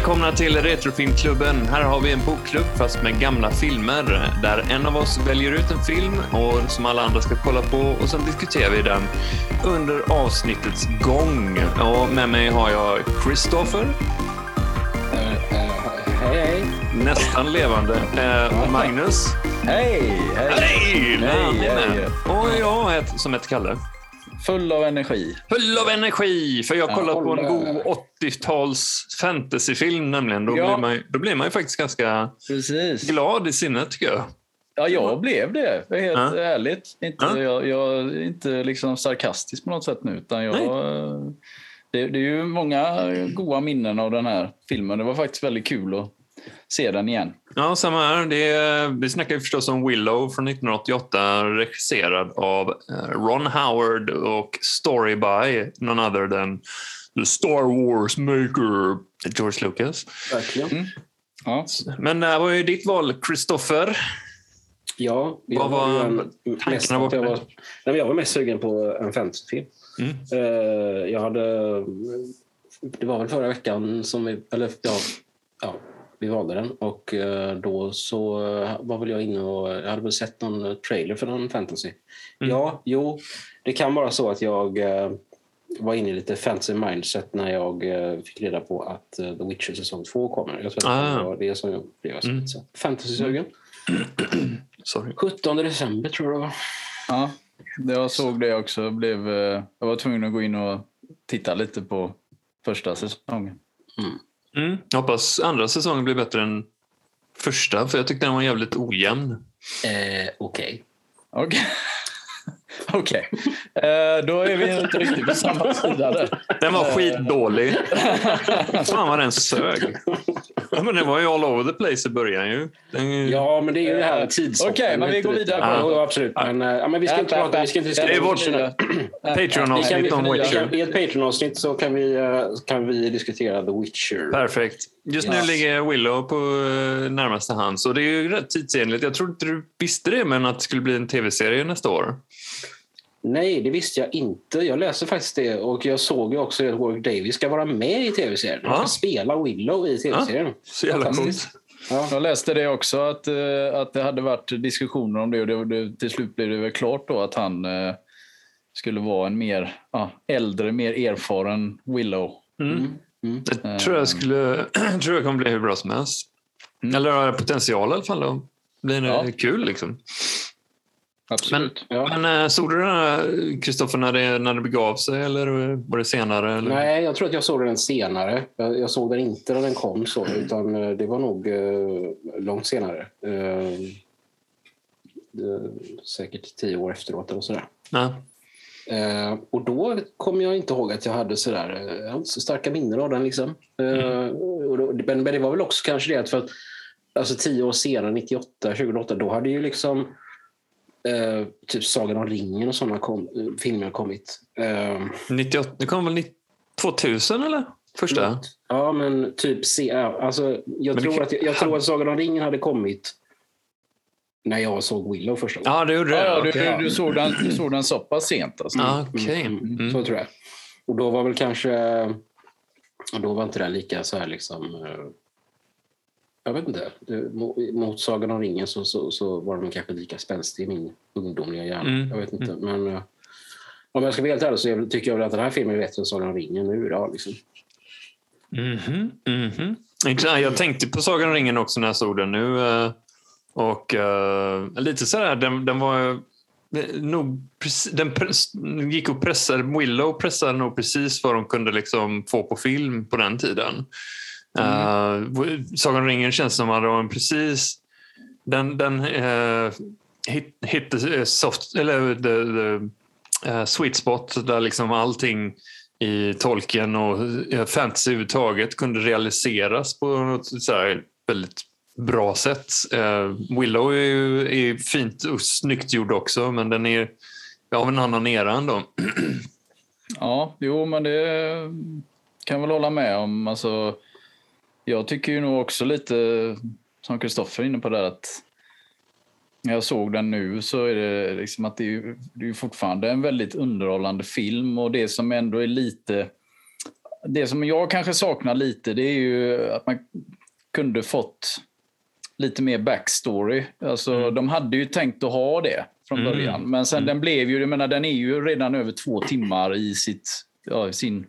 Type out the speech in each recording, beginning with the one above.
välkomna till Retrofilmklubben. Här har vi en bokklubb fast med gamla filmer där en av oss väljer ut en film och som alla andra ska kolla på och sen diskuterar vi den under avsnittets gång. Och med mig har jag Christopher. Hej, hej. Nästan levande. Eh, Magnus. Hej, hej. Hej! Och jag som heter Kalle. Full av energi. Full av energi! För jag har Ja, kollat på en god 80-tals fantasyfilm nämligen. Då, Ja. blir man, då blir man ju faktiskt ganska Precis. glad i sinnet tycker jag. Ja, jag blev det. Helt Ja. ärligt. Inte, Ja. jag, jag är inte liksom sarkastisk på något sätt nu. Utan jag, det, det är ju många goda minnen av den här filmen. Det var faktiskt väldigt kul att se den igen. Ja, samma här. Det är, vi snackar ju förstås om Willow från 1988, regisserad av eh, Ron Howard och story by none other than the Star Wars maker George Lucas. Verkligen. Ja. Men det här var ju ditt val, Christopher. Ja, jag Vad var, var mest jag, var, nej, jag var mest sugen på en fantasyfilm. Mm. Eh, jag hade... Det var väl förra veckan som vi... Eller ja, ja vi valde den. Och eh, då så var väl jag inne och... Jag hade väl sett någon trailer för någon fantasy. Mm. Ja, jo. Det kan vara så att jag eh, var inne i lite fantasy mindset när jag eh, fick reda på att eh, The Witcher säsong 2 kommer. Jag tror att Ah. det var det som jag blev Mm. mm. fantasy-sugen. Sorry. 17 december tror jag det var. Ja, jag såg det också. Jag, blev, eh, jag var tvungen att gå in och titta lite på första säsongen. Mm. Jag hoppas andra säsongen blir bättre än första, för jag tyckte den var jävligt ojämn. Eh, Okej. Okej. Okej. Eh, då är vi inte riktigt på samma sida där. Den var skitdålig. Fan vad den sög. Ja, men den var ju all over the place i början ju. Den, Ja, men det är ju det här tidshoppen. Okej, men vi går vidare. Ja, ja, absolut. Men, eh, ja, men vi ska inte prata... Vi ska inte Det är vårt-. Patreon-avsnitt om vi Witcher. I ett Patreon-avsnitt så kan vi, eh, kan vi diskutera The Witcher. Perfekt. Just nu Ja. ligger Willow på eh, närmaste hands och det är ju rätt tidsenligt. Jag tror inte du visste det, men att det skulle bli en tv-serie nästa år. Nej, det visste jag inte. Jag läste faktiskt det och jag såg ju också att Warwick Davis ska vara med i tv-serien. Han Ja. ska spela Willow i tv-serien. Så jävla coolt. Ja. Jag läste det också, att, eh, att det hade varit diskussioner om det och det, det, till slut blev det väl klart då att han eh, skulle vara en mer ja, äldre, mer erfaren Willow. Mm. Mm. Mm. Det tror jag, skulle, tror jag kommer bli hur bra som helst. Mm. Eller har potential i alla fall att bli Ja. kul. Liksom. Absolut. Ja. Men äh, såg du den här, Kristoffer, när det, när det begav sig eller var det senare? Eller? Nej, jag tror att jag såg den senare. Jag, jag såg den inte när den kom, så, utan eh, det var nog eh, långt senare. Eh, det, säkert tio år efteråt eller sådär. Nej. Eh, och då kommer jag inte ihåg att jag hade sådär, eh, jag så starka minnen av den. Liksom. Eh, och då, men, men det var väl också kanske det att för att alltså, tio år senare, 98, 2008, då hade ju liksom eh, typ Sagan om ringen och sådana kom, eh, filmer kommit. Eh, 98, det kom väl 90 2000 eller? Första? Ja, men typ se, alltså, jag, Men det tror kan- att, jag tror att Sagan om ringen hade kommit när jag såg Willow första gången. Ja, det gjorde det. Ja, du, Okej. du, du, såg den, du såg den så pass sent alltså. Ja, Okej. Mm, mm, Mm. Så tror jag. Och då var väl kanske... och Då var inte den lika så här liksom... Jag vet inte. Mot Sagan om ringen så, så, så var den kanske lika spänstig i min ungdomliga hjärna. Mm, Jag vet inte. Men eh, om jag ska vara helt ärlig så tycker jag väl att den här filmen är bättre än Sagan om ringen nu idag. Liksom. Mhm, mhm. Intressant. Jag tänkte på Sagan om ringen också när jag såg den nu. eh, Och eh, lite sådär, den, den var nog den press, gick och pressade, Willow pressade nog precis vad de kunde liksom få på film på den tiden. Eh, Sagan om ringen känns som att de precis den, den eh, hit, hit the soft, eller the, the eh, sweet spot där liksom allting i Tolkien och eh, fantasy överhuvudtaget kunde realiseras på något så här väldigt bra sätt. Eh, Willow är ju är fint och snyggt gjord också, men den är av en annan era ändå. Ja, jo, men det kan jag väl hålla med om. Alltså, jag tycker ju nog också lite, som Kristoffer är inne på där, att när jag såg den nu så är det liksom att det är, ju- det är fortfarande en väldigt underhållande film och det som ändå är lite det som jag kanske saknar lite det är ju att man kunde fått lite mer backstory. Alltså, Mm. De hade ju tänkt att ha det från Mm. början. Men sen Mm. den blev ju, jag menar, den är ju redan över två timmar i sitt, ja, sin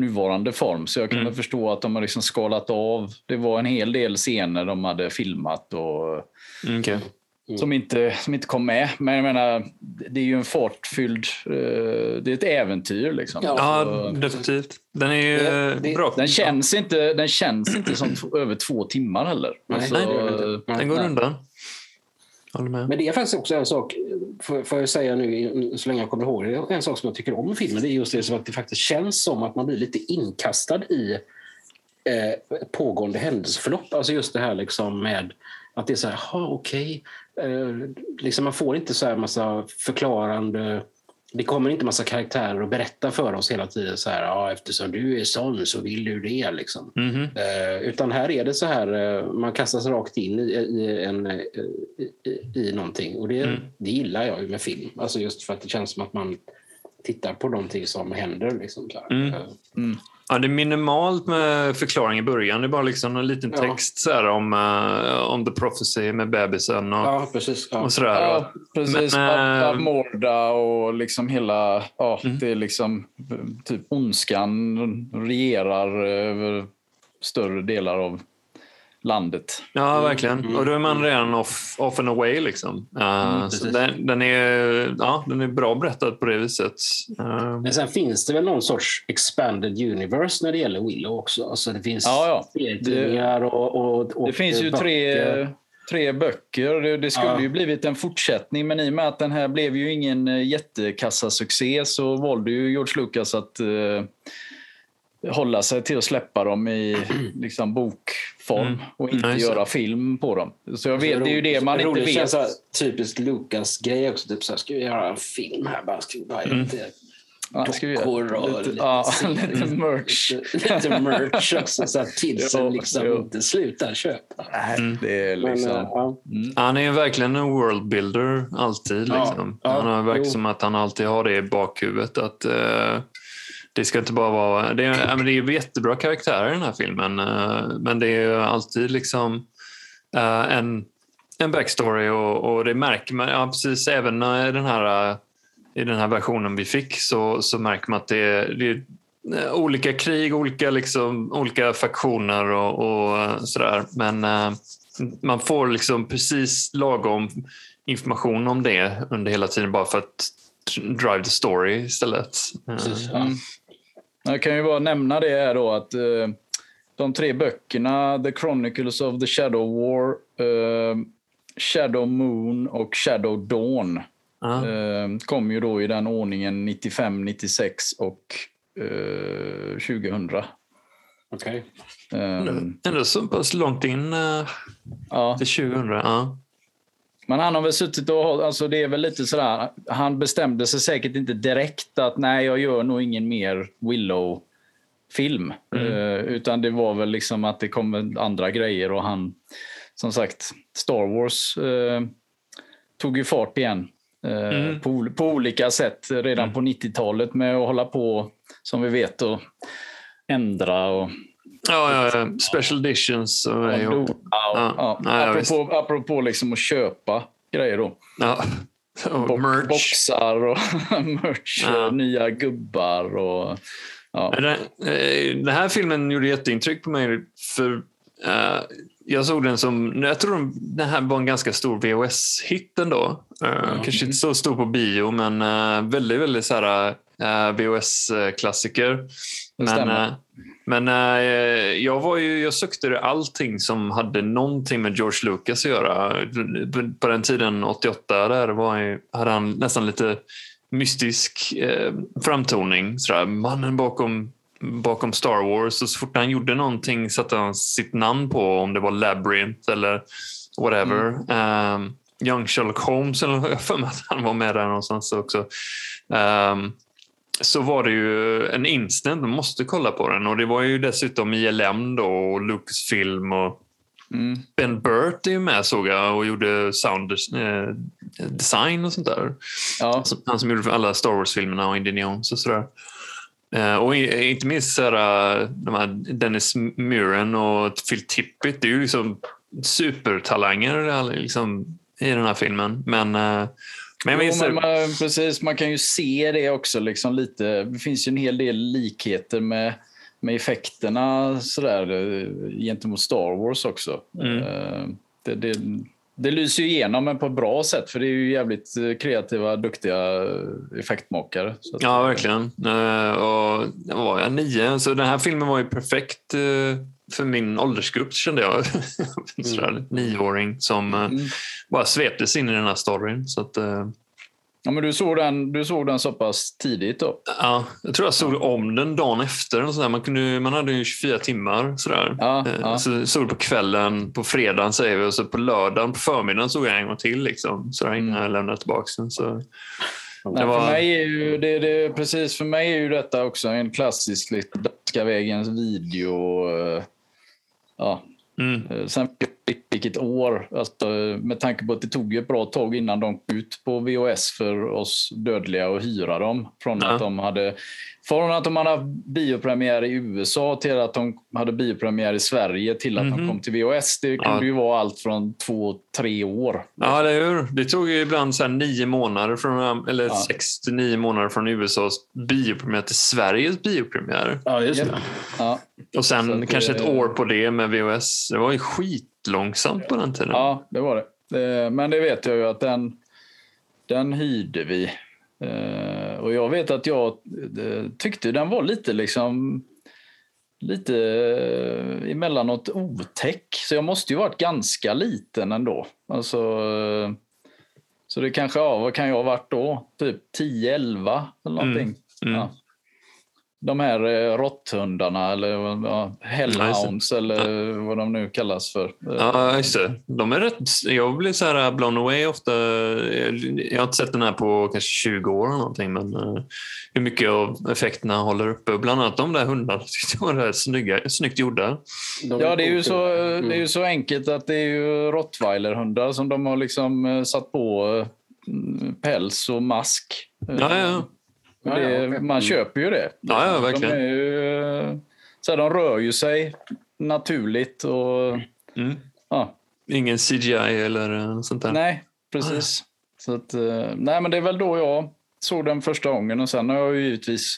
nuvarande form. Så jag kan Mm. förstå att de har liksom skalat av. Det var en hel del scener de hade filmat och Mm, okej. som, inte, som inte kom med. Men jag menar, det är ju en fartfylld... eh, det är ett äventyr liksom. Ja. Ja, Så- definitivt. Den är ju Det- det- bra. den känns inte, den känns inte som över två timmar heller. Nej, Alltså, nej, den går undan. Men det är faktiskt också en sak, får, jag säga nu så länge jag kommer ihåg det, en sak som jag tycker om med filmen det är just det som att det faktiskt känns som att man blir lite inkastad i eh, pågående händelseförlopp. Alltså just det här liksom med att det är så här, jaha okej. Eh, liksom man får inte så här massa förklarande det kommer inte massa karaktärer och berätta för oss hela tiden så här, ja, eftersom du är sån så vill du det. Liksom. Mhm. Eh, utan här är det så här, eh, man kastas rakt in i, i, en, eh, i, i, någonting. Och det, Mm. det gillar jag ju med film. Alltså just för att det känns som att man tittar på någonting som händer. Liksom, så här. Mm. Eh, Ja, det är minimalt med förklaring i början. Det är bara liksom en liten Ja. text så här, om, uh, om the prophecy med bebisen och, Ja, precis. Ja. och sådär. Ja, precis. Äh, Abmorda och liksom hela... Ja, Mm. Det är liksom typ ondskan regerar över större delar av landet. Ja, verkligen. Mm. Och då är man redan off, off and away. Liksom. Uh, Mm, så den, den, är, ja, den är bra berättad på det viset. Uh, Men sen finns det väl någon sorts expanded universe när det gäller Willow också. Alltså det finns Ja, ja. serietidningar och, och, och Det finns ju böcker. tre, tre böcker. Det, det skulle Ja. ju blivit en fortsättning, men i och med att den här blev ju ingen eh, jättekassasuccé så valde ju George Lucas att eh, hålla sig till att släppa dem i liksom, bokform Mm. och inte Ja, det. göra film på dem. Så jag vet, det är ju det man inte vet. känns så här, typiskt Lucas-grej också. Typ så här, ska vi göra en film här? Bara, ska vi bara Mm. lite Ja, ska vi göra dockor och lite, lite, ja, lite merch. Lite, lite merch också, så att kidsen liksom jo. inte slutar köpa. Nej, det är Men, liksom... eh, ja. Mm. Han är ju verkligen en worldbuilder alltid. Ja, Liksom. ja, han har verkligen som att han alltid har det i bakhuvudet. Att, eh, det ska inte bara vara... Det är, det är jättebra karaktärer i den här filmen. eh, men det är alltid liksom eh, en, en backstory och, och det märker man. Ja, precis, även i den här, eh, i den här versionen vi fick så, så märker man att det är, det är eh, olika krig, olika, liksom, olika faktioner och, och eh, sådär. Men eh, man får liksom precis lagom information om det under hela tiden bara för att drive the story istället. Eh, Precis, ja. Jag kan ju bara nämna det här då att eh, de tre böckerna, The Chronicles of the Shadow War, eh, Shadow Moon och Shadow Dawn ja. eh, kom ju då i den ordningen 95, 96 och eh, 2000. Okej. Eh, Ändå så pass långt in eh, ja. till 2000. Ja. Men han har väl suttit och alltså det är väl lite sådär, han bestämde sig säkert inte direkt att nej, jag gör nog ingen mer Willow-film. Mm. Eh, utan det var väl liksom att det kom andra grejer och han, som sagt, Star Wars eh, tog ju fart igen. Eh, Mm. på, på olika sätt redan Mm. på 90-talet med att hålla på, som vi vet, och ändra och... Ja, ja, ja. Special editions. Och, ja. Ja. Ja, Ja, ja, visst. apropå, apropå liksom att köpa grejer då. Ja. Och merch. Boxar och merch Ja. och nya gubbar. Och, ja. Den, eh, den här filmen gjorde jätteintryck på mig. För eh, Jag såg den som... Jag tror den- den här var en ganska stor VHS-hit ändå. Uh, Kanske inte så stor på bio, men eh, väldigt, väldigt så här, VHS-klassiker. Men, men eh, jag, var ju, jag sökte allting som hade någonting med George Lucas att göra. På den tiden, 88, där var ju, hade han nästan lite mystisk eh, framtoning. Sådär, mannen bakom, bakom Star Wars. Och så fort han gjorde någonting satte han sitt namn på, om det var Labyrinth eller whatever. Um, Young Sherlock Holmes, eller jag för mig att han var med där någonstans också. Um, så var det ju en instant, man måste kolla på den. Och det var ju dessutom ILM då och Lucasfilm och Mm. Ben Burt är ju med såg jag och gjorde sound eh, design och sånt där. Ja. Han som gjorde alla Star Wars-filmerna och Indiana Jones och sådär. Eh, och inte minst så här, eh, de här Dennis Muren och Phil Tippett. Det är ju liksom supertalanger liksom, i den här filmen. Men, men Jo, men man, precis, man kan ju se det också. Liksom lite. Det finns ju en hel del likheter med, med effekterna sådär, eh, gentemot Star Wars också. Mm. Eh, Det, det, det lyser ju igenom men på ett bra sätt för det är ju jävligt eh, kreativa, duktiga effektmakare. Ja, verkligen. Och vad var jag? Nio. Så den här filmen var ju perfekt för min åldersgrupp kände jag. Sådär, Nioåring som eh, Mm. bara sveptes in i den här storyn. Så att, eh, Ja, men du, såg den, du såg den så pass tidigt då? ja, jag tror jag såg om den dagen efter. Och sådär. Man, kunde, man hade ju 24 timmar. Sådär. Ja, Eh, ja. Så såg det på kvällen, på fredagen säger vi, och så på lördagen på förmiddagen såg jag en gång till. Liksom, sådär, innan Mm. jag lämnade tillbaka den. Så, Nej, var- för, mig är ju, det, det, precis, för mig är ju detta också en klassisk Danska vägens video. Ja, mm, eh, sen vilket år, alltså, med tanke på att det tog ett bra tag innan de kom ut på VHS för oss dödliga att hyra dem. Från Ja. att de hade från att de hade biopremiär i USA till att de hade biopremiär i Sverige till att Mhm. de kom till VHS. Det kunde Ja. ju vara allt från två, tre år. Ja, det, hur? det tog ju ibland så nio månader, från, eller Ja. sex till nio månader från USAs biopremiär till Sveriges biopremiär. Ja, just det. Ja. Och sen Så kanske ett år på det med VHS. Det var ju skitlångsamt på den tiden. Ja, det var det. Eh, Men det vet jag ju att den, den hyrde vi. Eh, Och jag vet att jag eh, tyckte den var lite liksom lite eh, emellanåt otäck. Så jag måste ju varit ganska liten ändå. Alltså, så det kanske, ja, vad kan jag ha varit då? Typ 10-11 eller någonting. Mm. Ja. De här eh, råtthundarna eller ja, hellhounds eller vad de nu kallas för. Eh, Ja, just det. De är rätt, jag blir så här blown away ofta. Jag har inte sett den här på kanske 20 år eller någonting, men eh, hur mycket av effekterna håller uppe. Bland annat de där hundarna tyckte jag var snygga, snyggt gjorda. De Ja, det är, ju så, Mm. det är ju så enkelt att det är ju rottweilerhundar som de har liksom eh, satt på eh, päls och mask. Eh, Ja, ja. Det, ja, man köper ju det. Ja, ja, verkligen. De, är ju, så här, de rör ju sig naturligt. Och, Mm. ja, Ingen CGI eller eh, sånt där. nej, precis. Så att, eh, nej, men det är väl då jag såg den första gången och sen har jag ju givetvis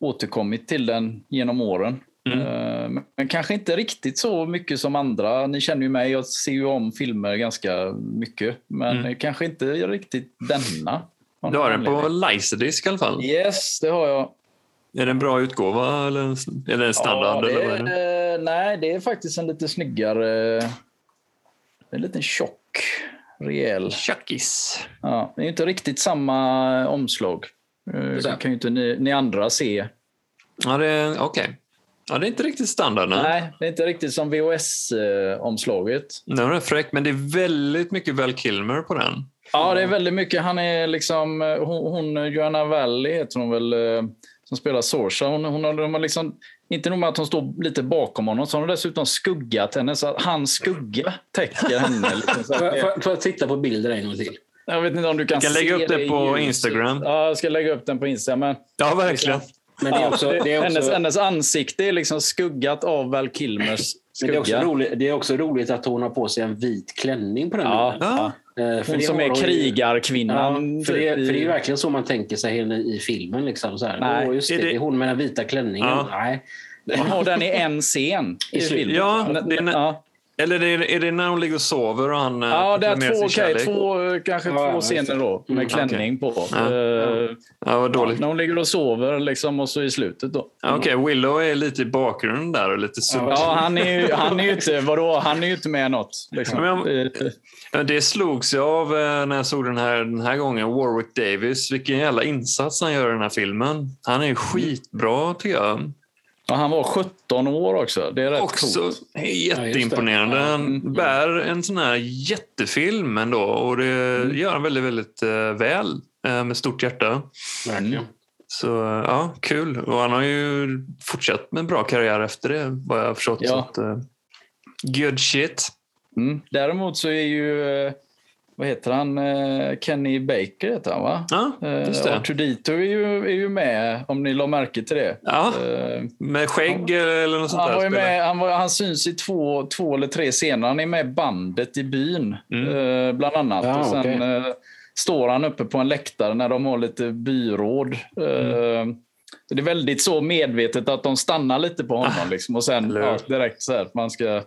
återkommit till den genom åren. Mm. Eh, Men, men kanske inte riktigt så mycket som andra. Ni känner ju mig, jag ser ju om filmer ganska mycket. Men Mm. kanske inte riktigt denna. Du har den på. Laserdisc i alla fall. Yes, det har jag. Är det en bra utgåva eller är det en standard? Ja, det eller är är, nej, det är faktiskt en lite snyggare... En liten tjock, rejäl. Tjackis. Ja, det är inte riktigt samma omslag. Eh. Det kan ju inte ni, ni andra se. Ja, det är okej. Ja, det är inte riktigt standard. Nej. Nej, det är inte riktigt som VHS-omslaget. Den är fräck, men det är väldigt mycket Val Kilmer på den. Ja, det är väldigt mycket. Han är liksom... eh, Hon, hon Joanna Valley heter hon väl, eh, som spelar Sorsa. Hon, hon har, de har liksom, inte nog med att hon står lite bakom honom, så har hon dessutom skuggat henne så att hans skugga täcker henne. Liksom, så Får att, jag- får titta på bilder en gång till? jag vet inte om du kan, Jag kan lägga se upp det i på ljuset. Instagram. Ja, jag ska lägga upp den på Instagram. Men, Ja, verkligen. Men det är också, det är också, hennes, hennes ansikte är liksom skuggat av Val Kilmers men det är, också skugga. roligt, det är också roligt att hon har på sig en vit klänning på den Ja, bilden. Ja. Eh, för Hon som är krigarkvinnan. Ja, för, det, för det är verkligen så man tänker sig henne i filmen. Liksom, så här. Nej. Åh, just det, Är det- det är hon med den vita klänningen. Ja. Nej. Man har den i en scen i filmen. Ja, det är- ja. Eller är det, är det när hon ligger och sover och han eh, Ja, det är två, kärlek? två, kanske Ja, ja, två scener då med Mm, klänning på. Ja, Eh, Ja, vad dåligt. när hon ligger och sover liksom, och så i slutet då. Ja, Okej, Willow är lite i bakgrunden där och lite så. Ja, han är ju, han är ju inte, vadå, han är ju inte med något. Liksom. Men jag- Eh, Ja, Det slogs jag av eh, när jag såg den här, den här gången. Warwick Davis. Vilken jävla insats han gör i den här filmen. Han är ju skitbra tycker jag. Och han var 17 år också. Det är rätt Också coolt. jätteimponerande. Ja, Han mm. bär en sån här jättefilm ändå och det Mm. gör han väldigt, väldigt eh, väl eh, med stort hjärta. Verkligen. Så ja, kul. Och han har ju fortsatt med en bra karriär efter det vad jag har förstått. Ja. Så att, eh, good shit. Mm. Däremot så är ju... vad heter han? Eh, Kenny Baker heter han va? Ja, just Eh, det. Artudito är ju, är ju med, om ni la märke till det. Ja, Eh, med skägg eller något sånt han, där. var med, han, var, han syns i två, två eller tre scener. Han är med i bandet i byn, Mm. bland annat. Ja, och sen eh, står han uppe på en läktare när de har lite byråd. Mm. Det är väldigt så medvetet att de stannar lite på honom. Liksom, och sen Ah, ja, direkt så här, att man ska...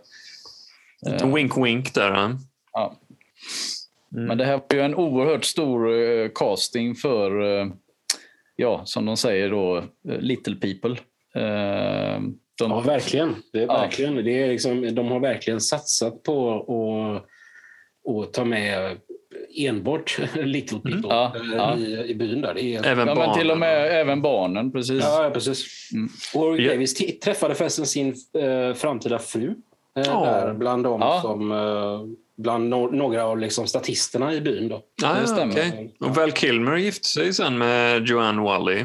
Lite Wink wink där. Ja. Ja. Mm. Men det här var ju en oerhört stor eh, casting för, eh, ja, som de säger då, eh, little people. De, Ja, verkligen. Det är Ja. verkligen det är liksom, de har verkligen satsat på att, ta med enbart little people Mm. Ja, ja. I, i byn. Där. Det är, Även ja, men till och barnen. med även barnen, precis. Ja, ja, precis. Mm. Och Ja. Davis träffade förresten sin eh, framtida fru eh, Ja. där bland dem Ja. som eh, bland no- några av liksom, statisterna i byn. Då. Ja, det stämmer. okej. Och Val Kilmer gifte sig sen med Joanne Wally.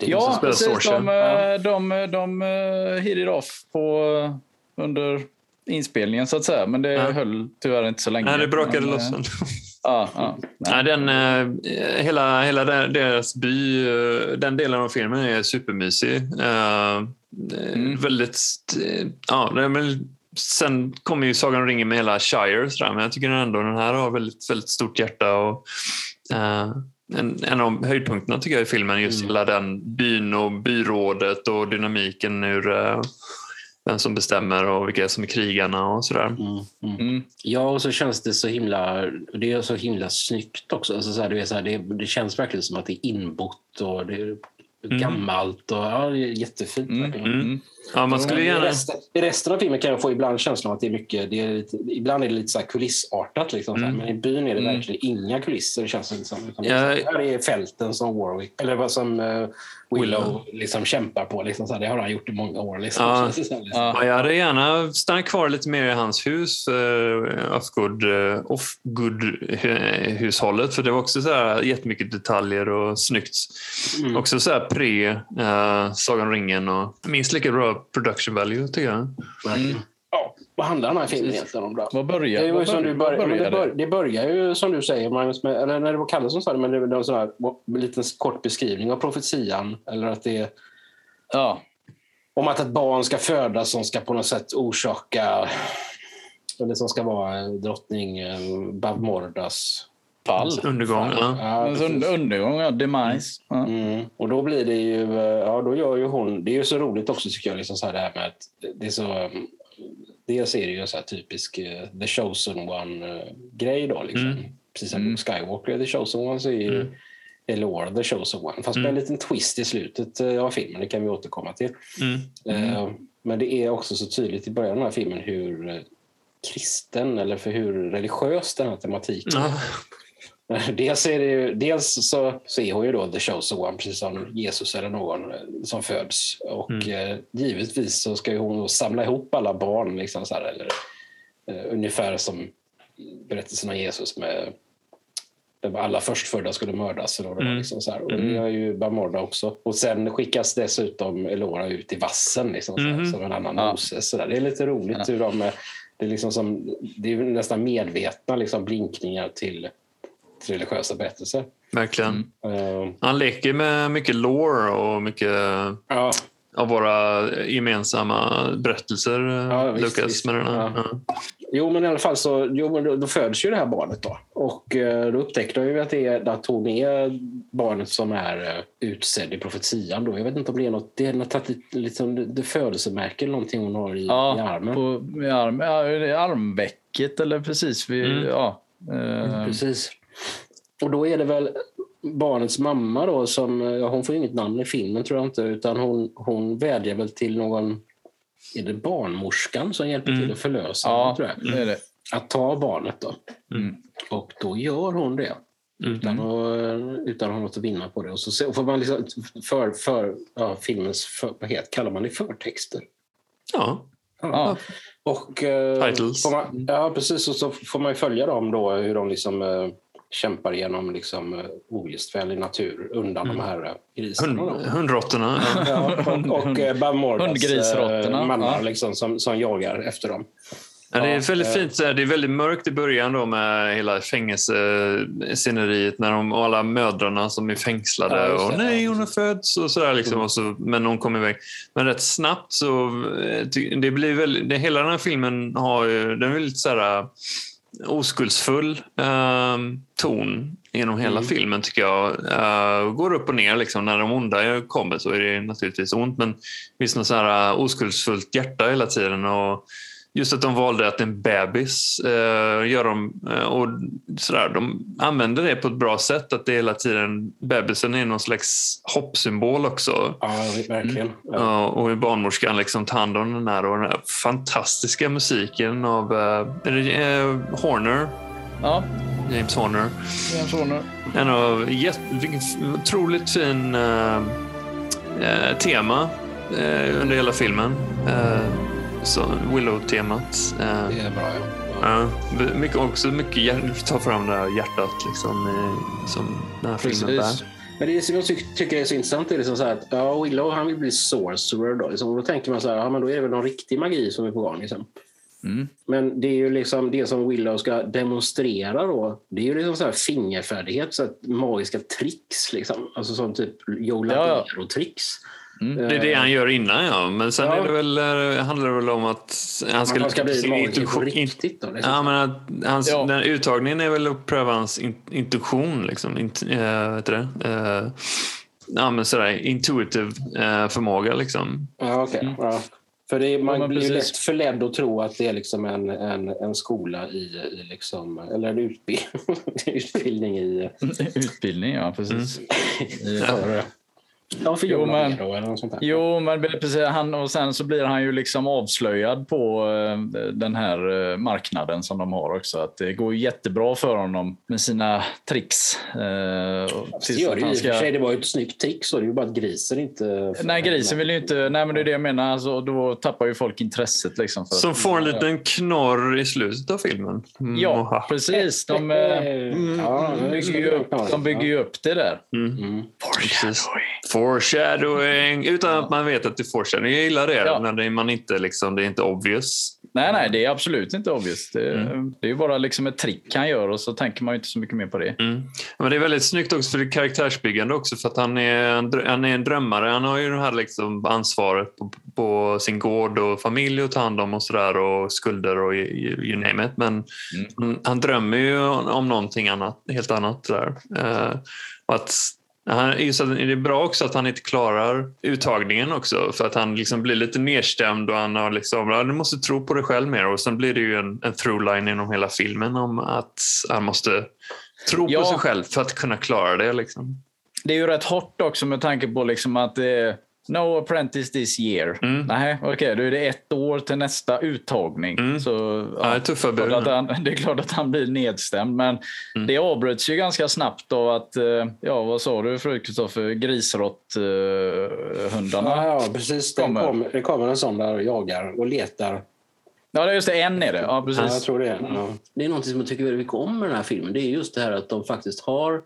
Ja, precis. De, Ja. de, de, de hit it off på, eh, under inspelningen, så att säga. Men det Ja. höll tyvärr inte så länge. Nej, det brakade loss. eh. Ja, ja. Nej, den, eh, hela hela der- deras by, eh, den delen av filmen är supermysig. Eh, Mm. Väldigt... eh, ja, det är väl- sen kommer ju Sagan om ringen med hela Shire, så där, men jag tycker ändå den här har väldigt, väldigt stort hjärta. Och, eh, en, en av höjdpunkterna tycker jag i filmen, just Mm. hela den byn och byrådet och dynamiken ur eh, vem som bestämmer och vilka som är krigarna och sådär. Mm, mm. Mm. Ja, och så känns det så himla, det är så himla snyggt också. Alltså så här, du vet, så här, det, det känns verkligen som att det är inbott och det är gammalt. Och, ja, det är jättefint. Ja, man skulle I, gärna... resten, I resten av filmen kan jag få ibland känslan av att det är mycket, det är lite, ibland är det lite så kulissartat. Liksom, så Mm. men i byn är det Mm. verkligen inga kulisser. Det känns det som. Utan Ja. här är fälten som Warwick, eller vad som eh, Willow liksom kämpar på. Liksom, så här, det har han gjort i många år. Liksom, Ja. som, liksom. Ja. Ja, jag hade gärna stannat kvar lite mer i hans hus, uh, Offgood, uh, Off-Good-hushållet. För det var också så här jättemycket detaljer och snyggt. Mm. Också så här pre uh, Sagan ringen och minst lika bra production value tycker jag. Mm. Ja, vad handlar den här filmen egentligen om? Då? Vad börjar, Det, är ju vad som börjar, du men börjar det, det? bör, det börjar ju som du säger, Magnus, med, eller när det var Kalle som sa det, men det var en sån här, en liten kort beskrivning av profetian. Eller att det Ja. om att ett barn ska födas som ska på något sätt orsaka, eller som ska vara drottning eh, Bavmordas Fall. Undergång. Ja. Ja, under, undergång, ja. Demise. Ja. Mm. Och då blir det ju, eh, ja då gör ju hon, det är ju så roligt också tycker jag, liksom så här det här med att det är så, mm, dels är det ju en så här typisk eh, the chosen one-grej då liksom. Mm. Precis som Mm. Skywalker är the chosen one så är ju Mm. Elora the chosen one. Fast med Mm. en liten twist i slutet eh, av filmen, det kan vi återkomma till. Mm. Eh, Men det är också så tydligt i början av den här filmen hur kristen eller för hur religiös den här tematiken Ja. Dels, är det ju, dels så, så är hon ju då the chosen one, precis som Jesus eller någon eh, som föds. Och Mm. eh, givetvis så ska ju hon samla ihop alla barn, liksom så här, eller, eh, ungefär som berättelsen om Jesus med där alla förstfödda skulle mördas. Eller Mm. liksom så här. Och det Mm. gör ju Bamorda också. Och sen skickas dessutom Elora ut i vassen liksom, så här, Mhm. som en annan Ja. Moses. Så där. Det är lite roligt Ja. hur de är, det är, liksom som, det är ju nästan medvetna liksom, blinkningar till, till religiösa berättelser. Verkligen. Eh, Han leker med mycket lore och mycket ja, av våra gemensamma berättelser, Ja, visst, Lukas. visst. Med den här. Ja. Jo, men i alla fall så jo, men då, då föds ju det här barnet. då. Och eh, då upptäckte de ju att, det är, att hon är barnet som är eh, utsedd i profetian. Då. Jag vet inte om det är något, det är något liksom, det, det födelsemärke eller någonting hon har i, i Ja, armen. på, i arm, armvecket eller precis vid... Mm. Ja, eh, Precis. Och då är det väl barnets mamma då som, ja, hon får inget namn i filmen tror jag inte, utan hon, hon vädjar väl till någon, är det barnmorskan som hjälper Mm. till att förlösa ja tror jag? det är det. Att ta barnet då. Mm. Och då gör hon det. Mm. Utan, att, utan att ha något att vinna på det. Och så får man liksom för, för ja, filmens, för, vad heter, kallar man det förtexter? Ja. Ja. Och, eh, Titles. Man, ja, precis. Och så får man ju följa dem då, hur de liksom, eh, kämpar genom liksom, eh, ogästvänlig natur undan Mm. de här eh, grisarna. Hund, hundråttorna. Ja. Ja, och och eh, Bamordas mannar ja. liksom, som, som jagar efter dem. Ja, det är väldigt fint. Det är väldigt mörkt i början då med hela fängelsesceneriet när de, och alla mödrarna som är fängslade. Ja, och nej, hon har fötts och sådär. Liksom, Mm. och så, men hon kommer iväg. Men rätt snabbt så... Det blir väl, det, hela den här filmen har ju... Den är lite så här oskuldsfull eh, ton genom hela Mm. filmen tycker jag. Eh, går upp och ner. Liksom. När de onda kommer så är det naturligtvis ont. Men visst något så här eh, oskuldsfullt hjärta hela tiden. Och just att de valde att en bebis eh, gör de, eh, och sådär, de använder det på ett bra sätt. Att det hela tiden, bebisen är någon slags hoppsymbol också. Ja, verkligen. Ja. Ja, och hur barnmorskan liksom tar hand om den här och den här fantastiska musiken av eh, är det, eh, Horner, Ja, James Horner. James Horner. En av f- otroligt fin eh, eh, tema eh, under hela filmen. Så Willow-temat. Eh, Det är bra, ja. ja. mycket, också mycket ta fram det här hjärtat liksom, som den här filmen Precis. bär. Men det som jag ty- tycker är så intressant är liksom så här att ja, Willow han vill bli sorcerer. Då, liksom. då tänker man så här, ja, men då är det väl någon riktig magi som är på gång. Liksom. Mm. Men det är ju liksom det som Willow ska demonstrera då. Det är ju liksom så här fingerfärdighet, så här magiska tricks. Liksom. Alltså som typ Joe Ja, ja. Mm. Det är det han gör innan ja. Men sen Ja. är det väl, eh, handlar det väl om att han ska, Man ska bli magiker på intuition- riktigt. Då, liksom. Ja, men att hans, Ja. den uttagningen är väl att pröva hans in, intuition. Liksom. Int, äh, vet du det? Eh, ja, men sådär, intuitive eh, förmåga. Liksom. Ja, okej. Mm. Ja. För det är, man men blir ju precis. lätt förledd att tro att det är liksom en, en, en skola i, i liksom, eller en utbildning, utbildning i... Utbildning, ja precis. I- För, ja, för Jo, men-. Jo, men precis, han, och sen så blir han ju liksom avslöjad på eh, den här eh, marknaden som de har också. Att det går jättebra för honom med sina tricks. Eh, Det gör det ju och för ska- sig. Det var ju ett snyggt trick så det är ju bara att grisen inte... Nej, grisen vill ju inte... Nej, men det är det jag menar. Alltså, då tappar ju folk intresset. Liksom, för Som att, får en liten knorr i slutet av filmen. Mm, Ja, precis. De, eh, Ja, de, bygger ju upp, de bygger ju upp det där. Mm. Mm. Foreshadowing, utan att man vet att det är foreshadowing. Jag gillar det, Ja. när det är man inte, liksom, det är inte obvious. Nej, nej, det är absolut inte obvious. Det, Mm. det är bara liksom ett trick han gör och så tänker man inte så mycket mer på det. Mm. Men det är väldigt snyggt också för karaktärsbyggande också för att han är en, han är en drömmare. Han har ju det här liksom ansvaret på, på sin gård och familj att ta hand om och sådär och skulder och you, you name it. Men Mm. han, han drömmer ju om någonting annat, helt annat. Där. Och att han, just att det är bra också att han inte klarar uttagningen också för att han liksom blir lite nedstämd och han har liksom, ja, du måste tro på dig själv mer och sen blir det ju en, en throughline genom hela filmen om att han måste tro Ja. på sig själv för att kunna klara det. Liksom. Det är ju rätt hårt också med tanke på liksom att det No apprentice this year. Mm. Nej, okej, då är det ett år till nästa uttagning. Mm. Så, Ja, det är tuffa klart att bud. han, det är klart att han blir nedstämd, men Mm. det avbröts ju ganska snabbt av att, eh, ja vad sa du förut Kristoffer, grisråtthundarna. Ja, ja, precis. Det Kommer. kommer, det kommer en sån där och jagar och letar. Ja, det är just det, en är det. Ja, Ja, jag precis. tror det. Ja. Det är något som jag tycker väldigt mycket om med den här filmen. Det är just det här att de faktiskt har eh,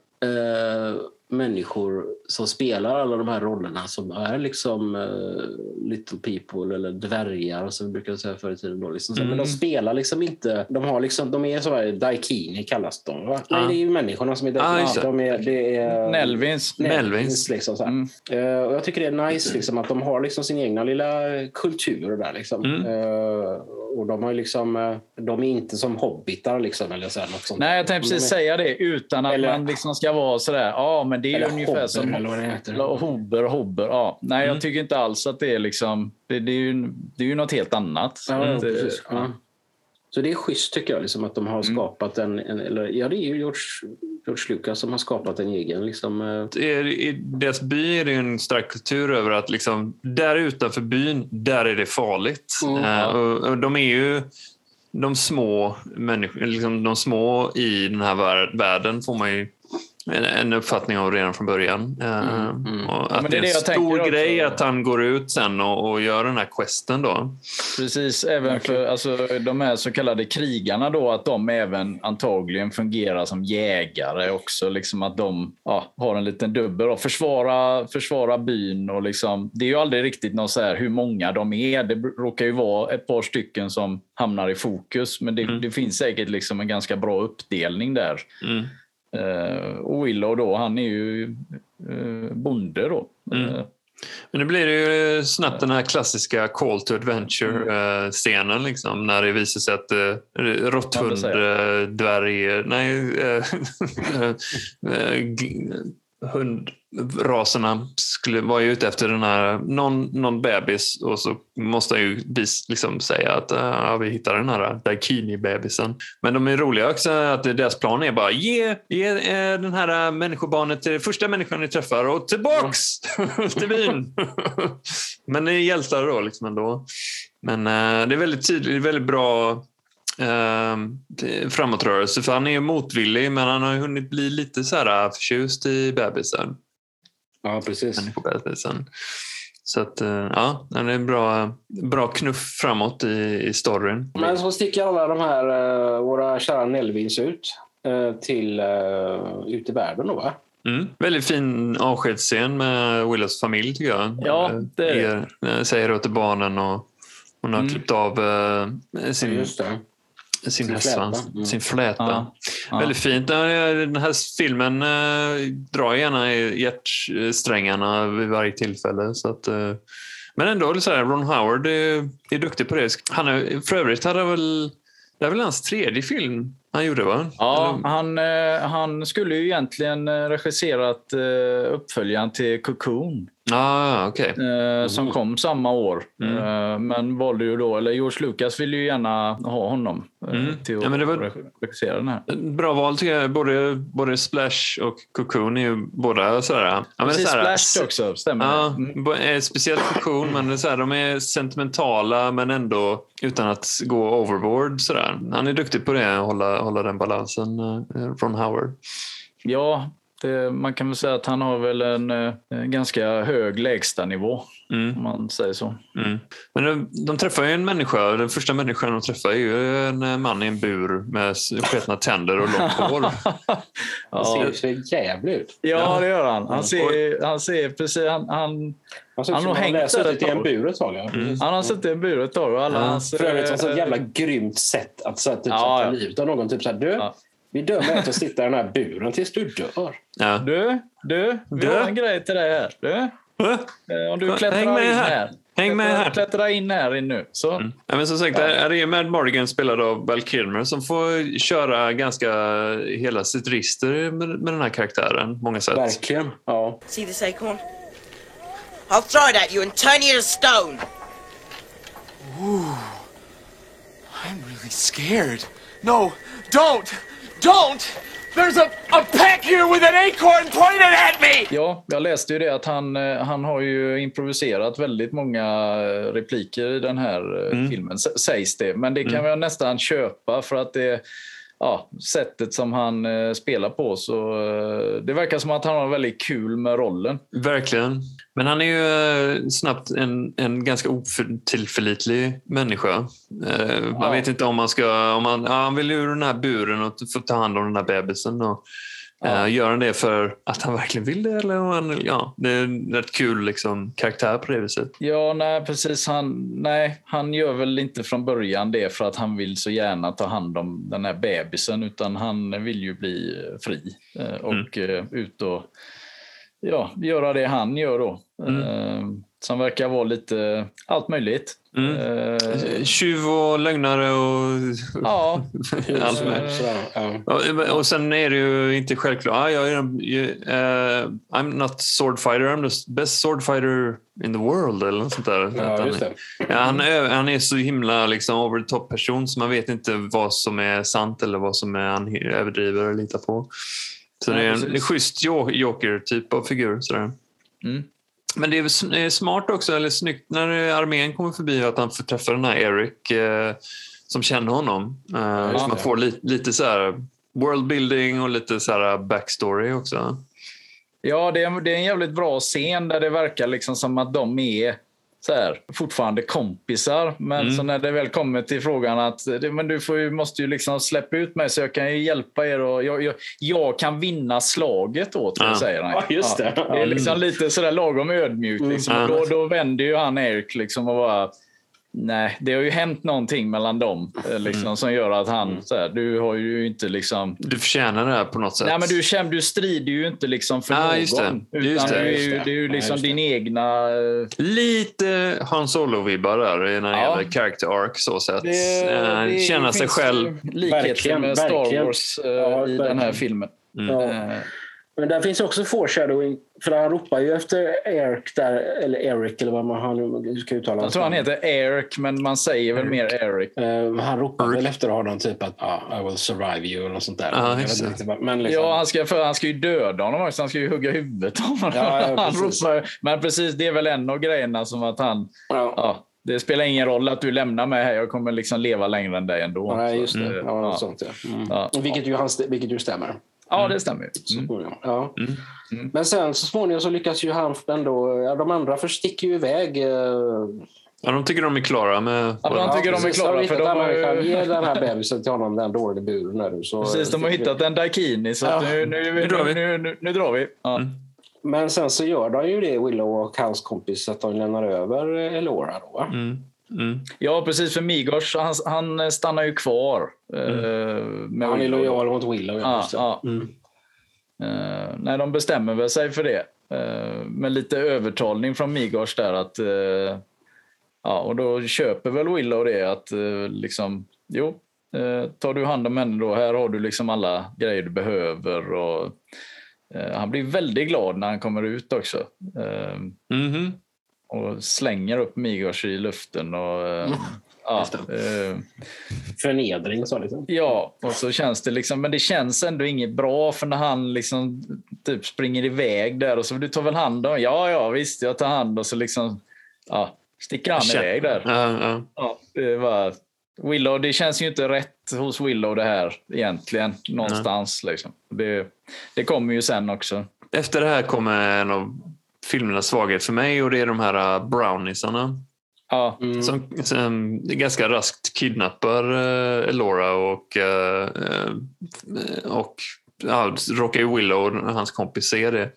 människor som spelar alla de här rollerna som är liksom eh, little people eller dvärgar som vi brukar säga förr i tiden. Då, liksom. så. Men de Mm. spelar liksom inte... De, har liksom, de är så här, daikini kallas de. Va? Nej, Ja. det är ju människorna som är daikini. det. de är, det är, Nelvins. Nelvins. Liksom, så. Mm. Eh, och jag tycker det är nice liksom, att de har liksom sin egna lilla kultur där. Liksom. Mm. Eh, och de, har liksom, eh, de är inte som hobbitar eller, eller så här, något sånt. Nej, jag tänkte De precis är- säga det utan att Eller- man liksom ska vara sådär, ja men det är ju Eller ungefär hobber, som eller vad det heter. hobber, hobber. Ja. Nej, Mm. jag tycker inte alls att det är liksom, det, det, är, ju, det är ju något helt annat. Ja, Att, eh, precis. Ja. Så det är schysst tycker jag, liksom, att de har Mm. skapat en, en... Eller, ja, det är ju George, George Lucas som har skapat en egen... Liksom, eh, Det är, I deras by är det ju en stark kultur över att liksom, där utanför byn, där är det farligt. Mm. Eh, och, och de är ju de små människor, liksom de små i den här vär- världen får man ju en, uppfattning av redan från början. Eh, Mm, mm. Ja, att men det det är en stor grej också. att han går ut sen och, och gör den här questen då. Precis, även för alltså, de här så kallade krigarna då, att de även antagligen fungerar som jägare också. Liksom att de ja, har en liten dubbel och försvara, försvara byn. Och liksom, det är ju aldrig riktigt någon så här hur många de är. Det råkar ju vara ett par stycken som hamnar i fokus, men det, Mm. det finns säkert liksom en ganska bra uppdelning där. Mm. Uh, och Willow då, han är ju uh, bonde då. Mm. Eh, Men det blir ju snabbt den här klassiska call to adventure-scenen liksom, när det visar sig att uh, råtthund, det dvärg, nej, uh, g- hundraserna skulle vara ute efter den här, någon, någon bebis och så måste jag ju liksom säga att uh, vi hittar den här Daikini-bebisen. Men de är roliga också att deras plan är bara ge, ge eh, den här eh, människobarnet till första människan ni träffar och tillbaks till byn. Men ni är hjältar då liksom ändå. Men eh, det är väldigt tydligt, väldigt bra eh, framåtrörelse för han är ju motvillig men han har hunnit bli lite så här eh, förtjust i bebisen. Ja, precis. människobebisen. Så att, eh, ja, det är en bra, bra knuff framåt i, i storyn. Men så sticker alla de här, eh, våra kära Nelvins ut eh, till ut i världen då va? Mm. Väldigt fin avskedsscen med Willows familj tycker jag. Ja, det är det. ger- Säger till barnen och hon har Mm. klippt av sin, Just det. Sin, Sin hästsvans, fläta. Mm. sin fläta. Ja. Ja. Väldigt fint. Den här filmen eh, drar gärna i hjärtsträngarna vid varje tillfälle. Så att, eh, men ändå, så här, Ron Howard är, är duktig på det. Han är, för övrigt hade väl, det är väl hans tredje film han gjorde va? Ja, Eller- han, eh, han skulle ju egentligen regisserat uppföljaren till Cocoon Ah, okej. eh, som kom samma år. Mm. Eh, men valde ju då, eller George Lucas ville ju gärna ha honom eh, Mm. till att Ja, men det var- reg- regissera den här. Bra val tycker jag. Både, både Splash och Cocoon är ju båda sådär... Ja, men Precis, sådär- Splash också, stämmer Ja, det? Mm. speciellt Cocoon, men det är så här, de är sentimentala men ändå utan att gå overboard. Sådär. Han är duktig på det, hålla, hålla den balansen, Ron Howard. Ja, det, man kan väl säga att han har väl en, eh, en ganska hög lägstanivå, Mm, om man säger så. mm. Men de, de träffar ju en människa. Den första människan de träffar är ju en eh, man i en bur med sketna tänder och långt hår. Ja, ser så jävligt ut. ja, det gör han. Mm. Han ser, han ser precis... Han, han, Han Han har hängt han där suttit ett i en bur ett tag. Ja. Mm. Han har suttit i en bur ett tag och alla Ja. hans... För övrigt ett eh, jävla grymt sätt att så här, typ, Ja, sätta ja. livet av någon. Typ så här, du, Ja. Vi dömer dig att sitta i den här buren tills du dör. Ja. Du, du, vi Du? har en grej till dig här. Du, eh, om du Häng klättrar med in här. här. Häng med Klättra- här. Klättra in här in nu. Så. Mm. Ja, men som sagt, det är det Mad Morgan spelad av Val Kilmer som får köra ganska hela sitt register med, med den här karaktären många sätt. Verkligen. Ja. See this acorn? I'll throw it at you and turn you to stone. I'm really scared. No, don't! Don't! There's a, a peck here with an acorn pointed at me! Ja, jag läste ju det att han, eh, han har ju improviserat väldigt många eh, repliker i den här eh, Mm. filmen, sägs det. Men det kan jag nästan köpa för att det ja, sättet som han eh, spelar på så eh, det verkar som att han har väldigt kul med rollen. Verkligen. Men han är ju eh, snabbt en, en ganska otillförlitlig människa. Eh, Man Ja. vet inte om man ska... Om man, ja, han vill ur den här buren och få ta hand om den här bebisen. Och, Ja. eh, gör han det för att han verkligen vill det? Eller han, ja, det är en rätt kul liksom, karaktär på det viset. Ja, nej precis. Han, nej, han gör väl inte från början det för att han vill så gärna ta hand om den här bebisen utan han vill ju bli eh, fri eh, och eh, ut och ja, göra det han gör då. Mm. Som verkar vara lite allt möjligt. Mm. Eh, Tjuv och lögnare och ja, allt med. Ja, Och sen är det ju inte självklart. Ah, jag är eh, I'm not sword fighter, I'm the best sword fighter in the world. Eller något sånt där. Ja, han, just det. Ja, han, är, han är så himla liksom, over the top person så man vet inte vad som är sant eller vad som är han överdriver och litar på. Så Ja, det är en, precis. en schysst jo- joker-typ av figur. Sådär. Mm. Men det är smart också, eller snyggt när armén kommer förbi att han får träffa den här Eric eh, som känner honom. Eh, så just man får li, lite så här worldbuilding och lite så här backstory också. Ja, det är, det är en jävligt bra scen där det verkar liksom som att de är så här, fortfarande kompisar. Men Mm. så när det väl kommer till frågan att det- men du får måste ju liksom släppa ut mig så jag kan ju hjälpa er och jag, jag, jag kan vinna slaget åt er, Ja. säger han. Ja, just det. det är liksom lite sådär lagom ödmjukt. Liksom. Ja. Och då, då vänder ju han Erik liksom och bara Nej, det har ju hänt någonting mellan dem eh, liksom, som gör att han, så här, du har ju inte liksom Du förtjänar det här på något sätt. Nej, men du, känner, du strider ju inte liksom för Ja, någon. just det. Utan Just det, du är just ju, det. det är ju Ja, liksom det. din egna... eh, Lite Han Solo-vibbar där när det Ja. gäller character arc så sett. Det, det Känna sig själv. Likheter med Star. Wars Ja, i den här filmen. Ja. Eh, Men där finns också foreshadowing. För han ropar ju efter Eric där, eller Eric eller vad man han ska uttala jag tror han heter Eric, men man säger väl mer Eric. Eh, han ropar väl efter honom typ att ah, I will survive you eller något sånt där. Inte vad- men liksom, Ja, han ska, för han ska ju döda honom också. Han ska ju hugga huvudet av honom. Ja, ja, han ropar, men precis, det är väl en av grejerna som att han... ja. Ja, det spelar ingen roll att du lämnar mig här. Jag kommer liksom leva längre än dig ändå. Nej, just det. Så, Ja, något sånt, ja. Mm. Ja. Vilket, ju, hans, vilket ju stämmer. Ja, det stämmer Mm. Ja. Mm. Men sen så småningom så lyckas ju han ändå... Ja, de andra försticker ju iväg. eh, Ja, de tycker de är klara med... Ja, de tycker de är klara, för de har ju- ge den här bebisen till honom, den dåliga buren. Där, så Precis, de har hittat en Daikini så Ja. nu, nu, nu, Nu drar vi. nu, nu, nu drar vi. Ja. Men sen så gör de ju det, Willow och hans kompis, att de lämnar över Elora. Då? Mm. Mm. ja, precis. För Migos, han, han stannar ju kvar. eh, med Han är lojal mot Willow. Ja, Ja. Mm. Eh, nej, de bestämmer väl sig för det. Uh, med lite övertalning från Migos där att... eh, ja, och då köper väl Willow det att eh, liksom... Jo, uh, tar du hand om henne då. Här har du liksom alla grejer du behöver. Och, eh, han blir väldigt glad när han kommer ut också. Eh, Mhm. Och slänger upp Migos i luften. Och, eh, ja, just eh, Förnedring så liksom. Ja, och så känns det liksom, men det känns ändå inget bra för när han liksom typ springer iväg där och så du tar väl hand om, ja ja visst jag tar hand och så liksom, ja, sticker han Känner- iväg där. Ja, ja. Ja, det var, Willow, det känns ju inte rätt hos Willow det här egentligen någonstans liksom. Det, det kommer ju sen också. Efter det här kommer en av filmernas svaghet för mig och det är de här uh, browniesarna. Ja, Mm. Som, som ganska raskt kidnappar uh, Elora och, uh, uh, och ja, råkar ju Willow och hans kompis se det.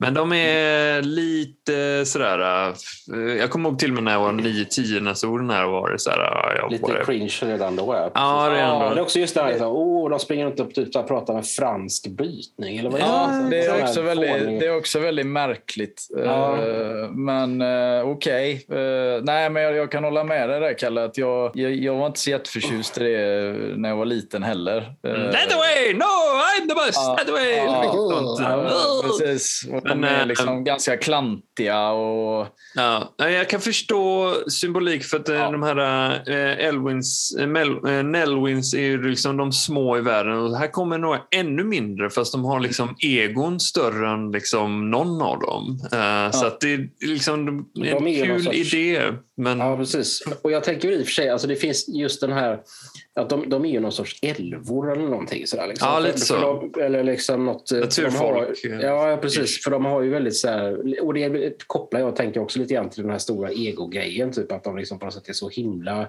Men de är lite sådär... Uh, jag kommer ihåg till och med när jag var 9-10 när jag såg den här var det sådär... Uh, ja, Lite whatever. cringe redan då. Ja, Ja, det är Ja, det är också just det här, liksom, oh, de springer runt och typ, pratar med fransk brytning. Eller vad Ja, det? det Sån är, också väldigt, det är också väldigt märkligt. Ja. Eh, Men uh, okej. Eh, nej, men jag, jag kan hålla med dig där, Kalle. Att jag, jag, jag var inte så jätteförtjust i det när jag var liten heller. Eh, Let away! No, I'm the best! Ja. Let away! Ja. Ja, precis. Och de Men, är eh, liksom ganska klantiga och... Ja, jag kan förstå symbolik för att eh, Ja. de här eh, Elwins, eh, Nelwins är ju liksom de små i världen och här kommer några ännu mindre fast de har liksom egon större än liksom någon av dem. Eh, Så att det är liksom en De är kul sorts- idé. Men Ja, precis. Och jag tänker i och för sig, alltså det finns just den här att de, de är ju någon sorts älvor eller någonting. Sådär, liksom. Ja, lite så. De, eller liksom något... Naturfolk. De har, ja, precis. För de har ju väldigt så här, och det kopplar jag tänker också lite grann till den här stora ego-grejen. Typ att de liksom på något sätt är så himla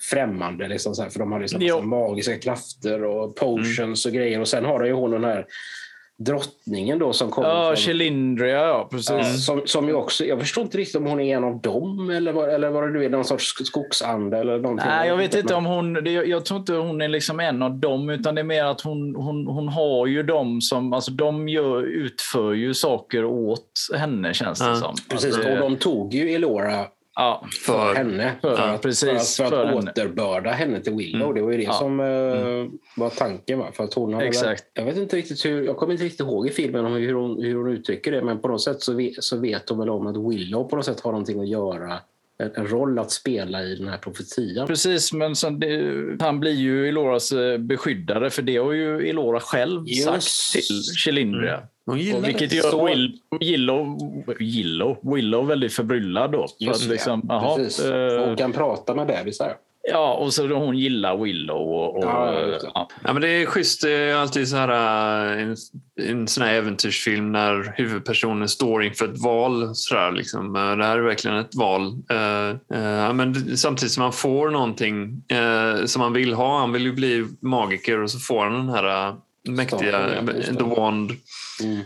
främmande. Liksom, så här, för de har liksom magiska krafter och potions och grejer. Och sen har de ju hon den här drottningen då som kommer Ja, från... Chelindria, ja precis. Som, som ju också, jag förstår inte riktigt om hon är en av dem eller vad, eller vad det nu är, någon sorts skogsande eller någonting. Nej, jag vet inte om hon... Det, jag tror inte hon är liksom en av dem, utan det är mer att hon, hon, hon har ju dem som... Alltså de gör, utför ju saker åt henne, känns det Ja, som. Precis, det- och de tog ju Elora Ja, för, För- henne. för- För, att, precis, för att, för att återbörda henne till Willow. Mm. Det var ju det Ja. som eh, var tanken. Va? För att hon hade Exakt. Väl, jag vet inte riktigt hur, jag kommer inte riktigt ihåg i filmen om hur hon, hur hon uttrycker det, men på något sätt så vet, så vet hon väl om att Willow på något sätt har någonting att göra, en, roll att spela i den här profetian. Precis, men sen det, han blir ju Eloras eh, beskyddare, för det har ju Elora själv Just. sagt till Chelindria. Hon gillar vilket det. gör Så- Will, Willow, Willow, Willow väldigt förbryllad då. För Just att liksom, jaha, Precis. eh, Hon kan prata med bebisar. Ja, och så då hon gillar Willow. Och, och, Ja, det. ja. Ja, men det är schysst. Det är alltid så här, äh, en, en sån här äventyrsfilm när huvudpersonen står inför ett val. Så där, liksom. Äh, Det här är verkligen ett val. Äh, ja, men samtidigt som man får någonting äh, som man vill ha. Han vill ju bli magiker och så får han den här mäktiga. The Wand.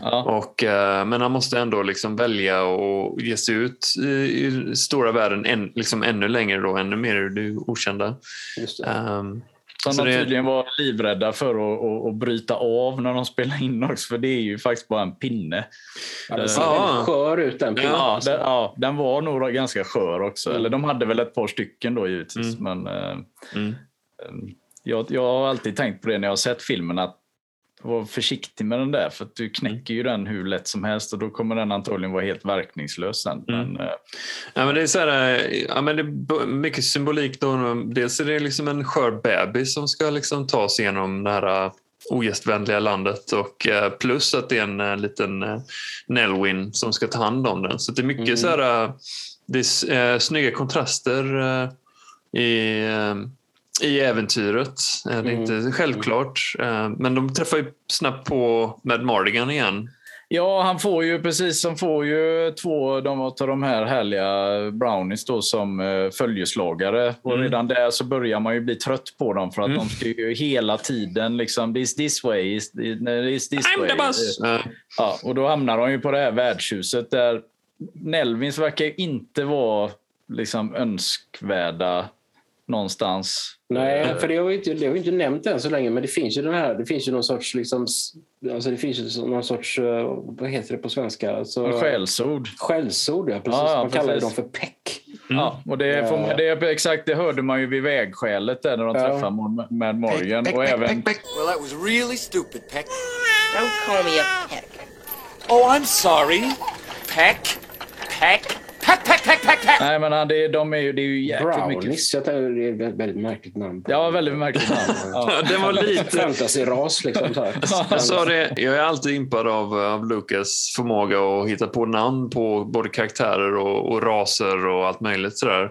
Ja. Och, eh, men han måste ändå liksom välja och ge sig ut i, stora världen än, liksom ännu längre, då, ännu mer i det okända. Just det. Ehm, Som de tydligen var livrädda för att, att, att bryta av när de spelade in också, för det är ju faktiskt bara en pinne. Ja, den ser Ja. skör ut den pinnen. Ja, den, ja, den var nog ganska skör också. Eller de hade väl ett par stycken då givetvis. Mm. Men eh, mm. eh, jag, jag har alltid tänkt på det när jag har sett filmen att var försiktig med den där för att du knäcker ju den hur lätt som helst och då kommer den antagligen vara helt verkningslös sen. Mm. Men, eh, Ja, men det är så här, eh, ja, men det är mycket symbolik. Då. Dels är det liksom en skör bebis som ska liksom ta sig igenom det här eh, ogästvänliga landet och plus att det är en liten Nelwyn som ska ta hand om den. Så det är mycket Mm. så här, det är snygga kontraster i, i äventyret. Eh, Det är Mm. inte självklart. eh, Men de träffar ju snabbt på Mad Mardigan igen. Ja, han får ju precis som får ju två de, av de här härliga brownies då som uh, följeslagare. Och Mm. redan där så börjar man ju bli trött på dem för att Mm. de ska ju hela tiden liksom this this way, is, is this I'm way. the boss! Eh, Ja, och då hamnar de ju på det här värdshuset där Nelvins verkar inte vara liksom önskvärda någonstans. Nej, för det har vi inte, det har vi inte nämnt än så länge, men det finns ju den här, det finns ju någon sorts, liksom, alltså det finns ju någon sorts, eh, vad heter det på svenska? Alltså, Skällsord. Skällsord, ja. Precis. Ja, ja, man kallar ju dem precis. för peck. Ja, och det, får det, är exakt, det hörde man ju vid vägskälet där när de Ja. träffade Mad- Morgan. och även, Well, that was really stupid, Peck. Don't call me a peck. Oh, I'm sorry. Peck. Peck. Peck, peck, peck, peck, peck. Nej, men han- det, de är ju, det är ju jäkligt mycket... Brownies, jag tänker, det är ett väldigt märkligt namn. Ja, väldigt märkligt namn. Ja. Ja, det var lite... Fantasy-ras liksom. Så här. Jag sa det, jag är alltid impad av, av Lucas förmåga att hitta på namn på både karaktärer och, och raser och allt möjligt. Sådär.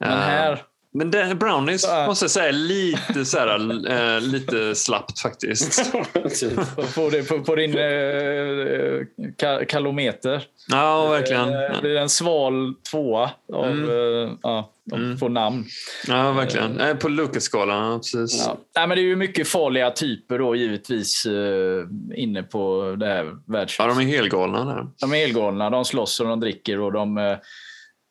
Men Eh, här... men det, Brownies Ja. måste jag säga lite, såhär, eh, lite slappt faktiskt. Typ. På, på, på din eh, ka, kalometer. Ja, verkligen. Eh, Det blir en sval tvåa av, Mm. eh, ja, Mm. på namn. Ja, verkligen. På Lucas-skalan, precis. Ja. Nej, men det är ju mycket farliga typer då givetvis inne på det här världshuset. Ja, de är helgalna där. De är helgalna, de slåss och de dricker och de...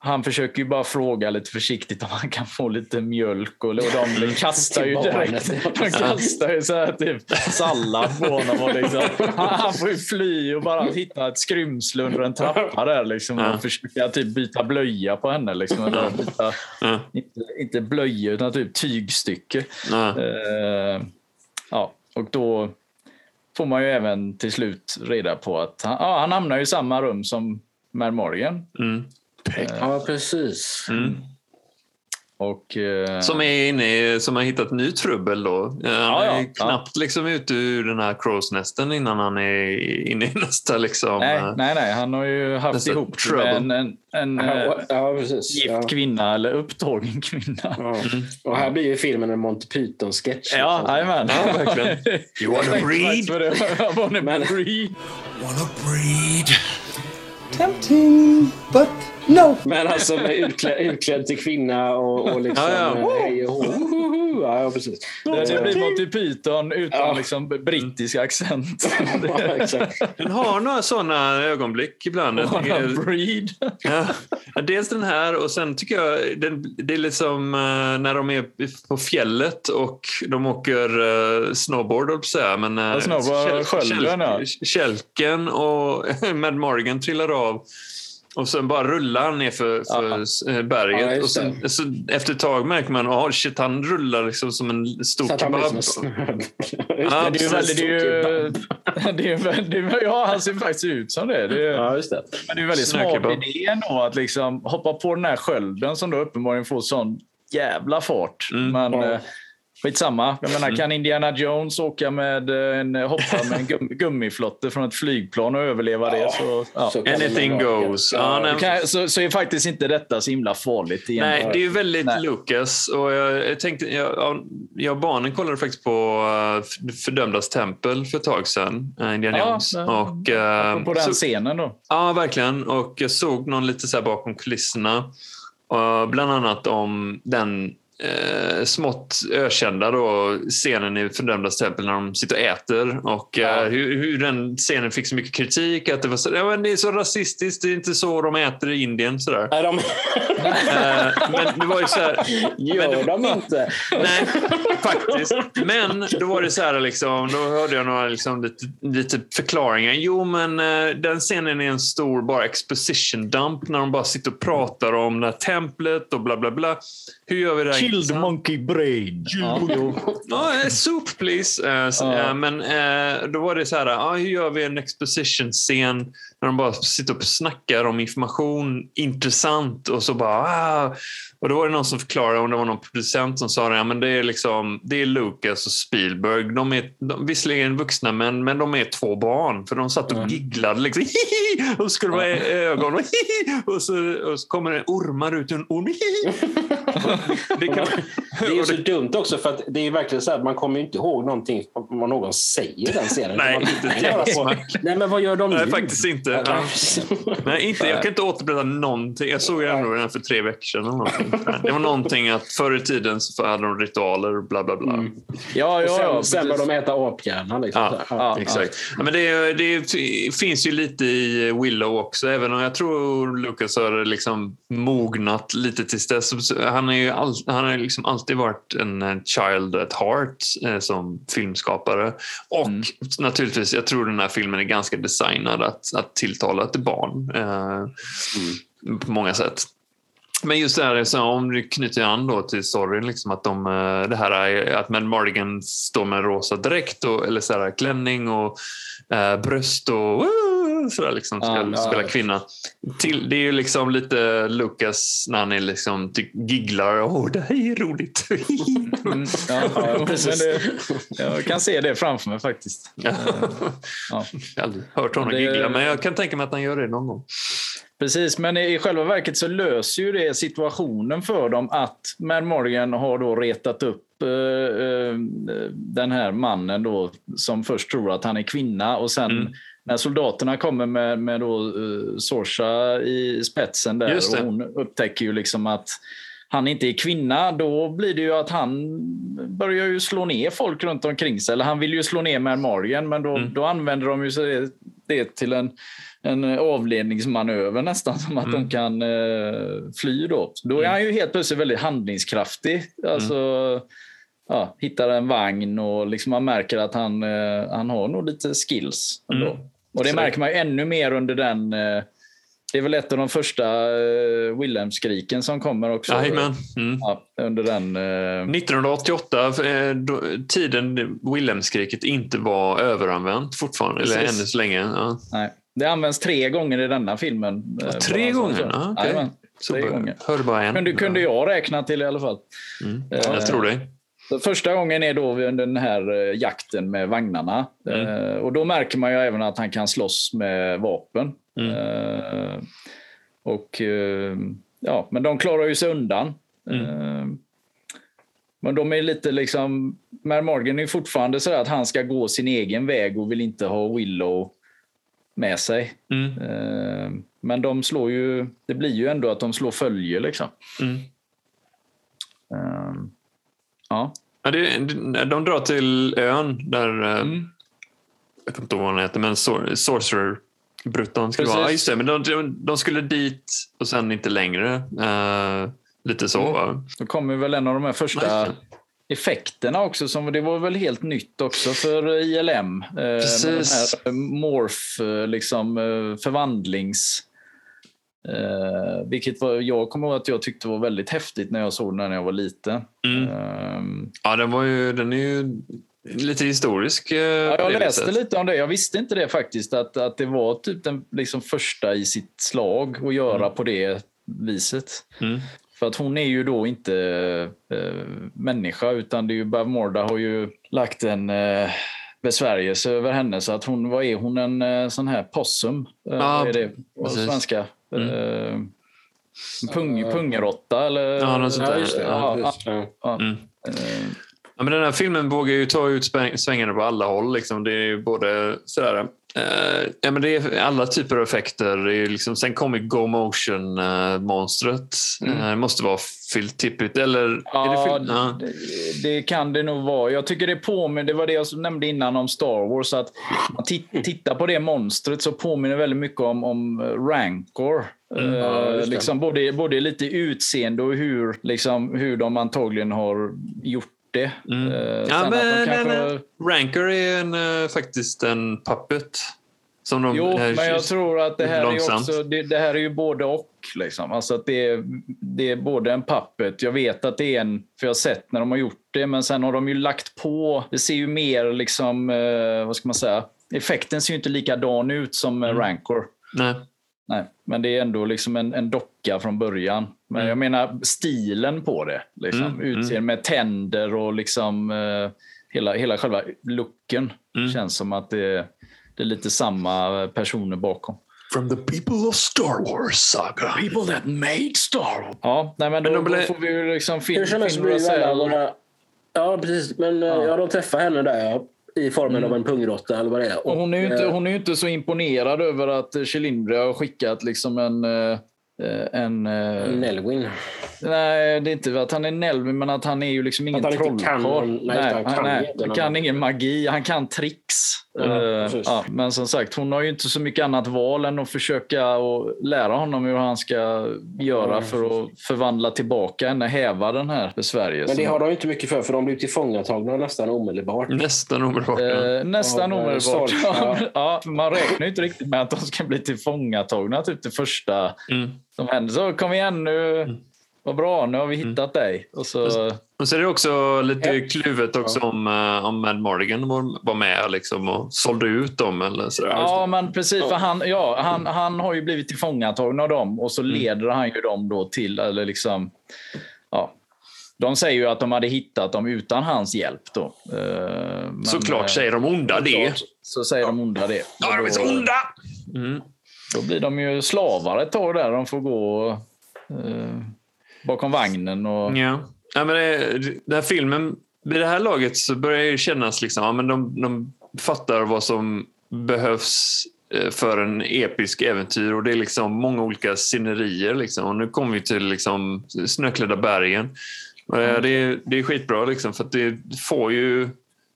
Han försöker ju bara fråga lite försiktigt om han kan få lite mjölk och, och de kastar ju direkt. De kastar ju så här typ sallad på honom. Och liksom, han, han får ju fly och bara hitta ett skrymsle under en trappa där liksom, och försöka typ byta blöja på henne. Liksom, eller byta, inte, inte blöja utan typ tygstycke. Eh, ja, och då får man ju även till slut reda på att han, ja, han hamnar ju i samma rum som Mad Morgan. Mm. Ja, precis. Mm. Och, eh, Som är inne i, som har hittat ny trubbel då. Eh, Han Ja, ja. är knappt liksom ute ur den här crowsnesten innan han är inne i nästa liksom. nej, eh, nej, nej, han har ju haft ihop trouble. med en, en, en eh, Ja, ja, precis. gift Ja. kvinna eller upptagen kvinna. Ja. Och här blir ju filmen en Monty Python-sketch. Ja, jajamän. Ja, verkligen. You wanna breed? wanna breed. Tempting, but no. Men alltså med utklädd, utklädd till kvinna och, och liksom... Ja, ja. eh, Hej och hå. Ja, ja, precis. Det, det Eh, blir Monty Python utan Ja. liksom brittisk accent. ja. Den har några sådana ögonblick ibland. Breed. Ja, dels den här och sen tycker jag den, det är liksom eh, när de är på fjället och de åker uh, snowboard, höll jag. Men, uh, Ja, snowboard. Kälken och Mad Morgan trillar av. Och sen bara rullar han ner för, för eh, berget. Ja, och sen, så efter ett tag märker man att oh, shit, han rullar liksom som en stor Så han kebab. som en snöb. Ja, Det är ju väldigt... Det är ju, det är ju väldigt ja, han ser faktiskt ut som det. det är, Ja, just det. Men det är en väldigt smart idé ändå att liksom hoppa på den här skölden som då uppenbarligen får sån jävla fart. Mm. Men Ja. Eh, Skitsamma. Jag menar, kan Indiana Jones åka med eh, en, hoppa med en gum, gummiflotte från ett flygplan och överleva det så... Ja. Så Anything goes. Ja, nej, kan, så, så är faktiskt inte detta så himla farligt. Nej, egentligen. det är ju väldigt Nej. Lucas. Och jag, jag, tänkte, jag, ja, jag och barnen kollade faktiskt på uh, Fördömdas tempel för ett tag sedan, Indiana Ja, Jones. ja. och, eh, På den så- scenen då. Ja, verkligen. Och jag såg någon lite så här bakom kulisserna. Uh, bland annat om den eh, smått ökända då, scenen i Fördömdas tempel när de sitter och äter. Och eh, hur, hur den scenen fick så mycket kritik. Att det, var så, ja, men det är så rasistiskt, det är inte så de äter i Indien. Sådär. Nej, de Eh, men det var ju så här... men gör det- de inte. Nej, faktiskt. Men då var det så här, liksom, då hörde jag några liksom, lite, lite förklaringar. Jo, men eh, den scenen är en stor bara exposition dump när de bara sitter och pratar om det här templet och bla bla bla. Hur gör vi det här intressant? monkey brain. Ja. Ja, eh, soup please. Eh, så, Ja. eh, Men då var det så här, ah, hur gör vi en exposition-scen när de bara sitter och snackar om information, intressant och så bara ah. Och då var det någon som förklarade, om det var någon producent som sa det, ja, men det är liksom, det är Lucas och Spielberg. De är de, visserligen vuxna men, men de är två barn för de satt och gigglade liksom. Hihi, och så skulle vara ögon och, och, så, och så kommer det ormar ut ur en orm. Det kan, Det är ju så dumt också för att det är verkligen så här, man kommer ju inte ihåg någonting om vad någon säger i den scenen. Nej, Man inte ett på. Nej, men vad gör de Nej, nu? faktiskt inte. Ja. Nej, inte. Jag kan inte återberätta någonting. Jag såg ju ändå den för tre veckor sedan. Eller någonting. Det var någonting att förr i tiden så hade de ritualer, bla bla bla. Ja, Och ja, ja. sen, sen börjar de äta aphjärnan. Liksom. Ja, ja. Exakt. Ja, men det, det finns ju lite i Willow också, även om jag tror Lucas har liksom mognat lite tills dess. Han har ju all, han har liksom alltid varit en eh, child at heart eh, som filmskapare. Och naturligtvis, jag tror den här filmen är ganska designad att, att tilltala ett barn eh, på många sätt. Men just det här, så om du knyter an då till storyn, liksom att, de, eh, det här är, att Mad Mardigan står med en rosa dräkt och, eller så här, klänning och eh, bröst och woo, sådär liksom, ska ja. spela kvinna. Till, det är ju liksom lite Lucas när han är liksom, ty- gigglar. Åh, det här är roligt. Mm, ja, ja, men det, jag kan se det framför mig faktiskt. ja. Ja. Jag har aldrig hört honom Det- giggla, men jag kan tänka mig att han gör det någon gång. Precis, men i själva verket så löser ju det situationen för dem att Mad Morgan har då retat upp eh, eh, den här mannen då som först tror att han är kvinna och sen Mm. När soldaterna kommer med, med då uh, Sorsa i spetsen där och hon upptäcker ju liksom att han inte är kvinna, då blir det ju att han börjar ju slå ner folk runt omkring sig. Eller han vill ju slå ner Morgan, men då, Mm. då använder de ju det, det till en, en avledningsmanöver nästan, som att Mm. de kan eh, fly då. Då är han ju helt plötsligt väldigt handlingskraftig. Alltså, ja, hittar en vagn och liksom man märker att han, eh, han har nog lite skills. Ändå. Mm. Och det märker man ju ännu mer under den eh, det är väl ett av de första uh, Wilhelm-skriken som kommer också. Jajamän. Mm. Ja, under den... eh, 1988, eh, då, tiden Wilhelmskriket inte var överanvänt fortfarande, eller Precis. ännu så länge. Ja. nej. Det används tre gånger i denna filmen. eh, tre gånger? Ja. Jajamän, Så tre bara- gånger. Hörde bara en. Kunde, kunde jag räkna till i alla fall. Mm. Jag tror det. Så första gången är då under den här eh, jakten med vagnarna. Mm. Eh, och då märker man ju även att han kan slåss med vapen. Mm. Eh, och ja, Men de klarar ju sig undan. Mm. Men de är lite liksom... Mad Morgan är fortfarande så att han ska gå sin egen väg och vill inte ha Willow med sig. Mm. Men de slår ju... Det blir ju ändå att de slår följe liksom. Mm. Ja. Ja, det, de drar till ön där, eh, Mm. jag kommer inte ihåg vad han heter, men Sor- Sorcerer-bruttan skulle Precis. vara. Ja, just det, men de, de, de skulle dit och sen inte längre. Eh, lite så Mm. va? Då kommer väl en av de här första Verkligen. effekterna också. Som, det var väl helt nytt också för ILM. Eh, Precis. Den här morph, liksom eh, förvandlings... Eh, vilket var, jag kommer ihåg att jag tyckte var väldigt häftigt när jag såg den när jag var liten. Mm. Eh, Ja, den, var ju, den är ju lite historisk. eh, ja, jag läste viset. lite om det. Jag visste inte det faktiskt. Att, att det var typ den liksom första i sitt slag att göra på det viset. Mm. För att hon är ju då inte eh, människa utan det är ju Bavmorda har ju lagt en eh, besvärjelse över henne. Så att hon, vad är hon, en eh, sån här possum? Eh, Ja, är det på precis. Eh, pung, pungeråtta eller? Ja, något sånt Ja, där. just det. Ja, Ja, just det. ja. Mm. Eh, Ja, men den här filmen vågar ju ta ut sväng- svängarna på alla håll. Liksom. Det är ju både sådär, eh, ja, men det är alla typer av effekter. Det är liksom, sen kommer Go Motion-monstret. Eh, det måste vara Tippett. Eller är det Ja? Ja. det, det kan det nog vara. Jag tycker det påminner, det var det jag nämnde innan om Star Wars, att man tit- tittar på det monstret så påminner väldigt mycket om, om Rancor. Mm. Ja, liksom både, både lite utseende och hur, liksom, hur de antagligen har gjort det. Mm. Eh, Ja, men, kanske- Rancor är en, eh, faktiskt en puppet. Som de, Jo, men jag tror att det här är, också, det, det här är ju både och. Liksom. Alltså att det, är, det är både en puppet, jag vet att det är en, för jag har sett när de har gjort det, men sen har de ju lagt på, det ser ju mer liksom, eh, vad ska man säga, effekten ser ju inte likadan ut som mm. Rancor. Nej. Nej, men det är ändå liksom en, en docka från början. Men Mm. jag menar stilen på det. Liksom. Mm, Utseende med tänder och liksom, eh, hela, hela själva looken. Mm. Känns som att det, det är lite samma personer bakom. From the people of Star Wars saga. People that made Star Wars. Ja, nej, men då, Men då blev- får vi ju liksom alla Rosell. våra... Ja, precis. Men ja. ja, de träffar henne där ja, i formen av en pungrotta eller vad det är. Mm. Och hon, är ju inte, eh, hon är ju inte så imponerad över att Chilindria har skickat liksom en... eh, En, eh, Nelwyn. Nej, det är inte att han är Nelvin, men att han är ju liksom ingen trollkarl. nej, Nej, han kan nej, inte han kan ingen magi. Han kan tricks. Ja, precis. ja, men som sagt, hon har ju inte så mycket annat val än att försöka och lära honom hur han ska göra för att förvandla tillbaka henne, häva den här besvärjelsen. Men det har de ju inte mycket för, för de blir tillfångatagna nästan omedelbart. Nästan omedelbart. Eh, nästan Ja, omedelbart. ja. ja, man räknar ju inte riktigt med att de ska bli tillfångatagna typ det första Mm. Som händer. Så kom igen nu, vad bra, nu har vi hittat dig. Och så, Och så är det också lite Ja. kluvet också om, uh, om Mad Mardigan var, med liksom och sålde ut dem. Eller sådär. Ja, men precis. För han, ja, han, han har ju blivit tillfångatagen av dem och så Mm. leder han ju dem då till, eller liksom, ja. De säger ju att de hade hittat dem utan hans hjälp då. Eh, men, Såklart eh, säger de onda det. Så säger de onda det. Ja, de är så onda! Mm. Då blir de ju slavar ett tag där. De får gå eh, bakom vagnen. Och, Ja. Ja, men det, den här filmen, vid det här laget så börjar det kännas liksom, ja, men de, de fattar vad som behövs eh, för en episk äventyr och det är liksom många olika scenerier. Liksom. Och nu kommer vi till liksom Snöklädda bergen. Och det, det, är, det är skitbra liksom, för det får ju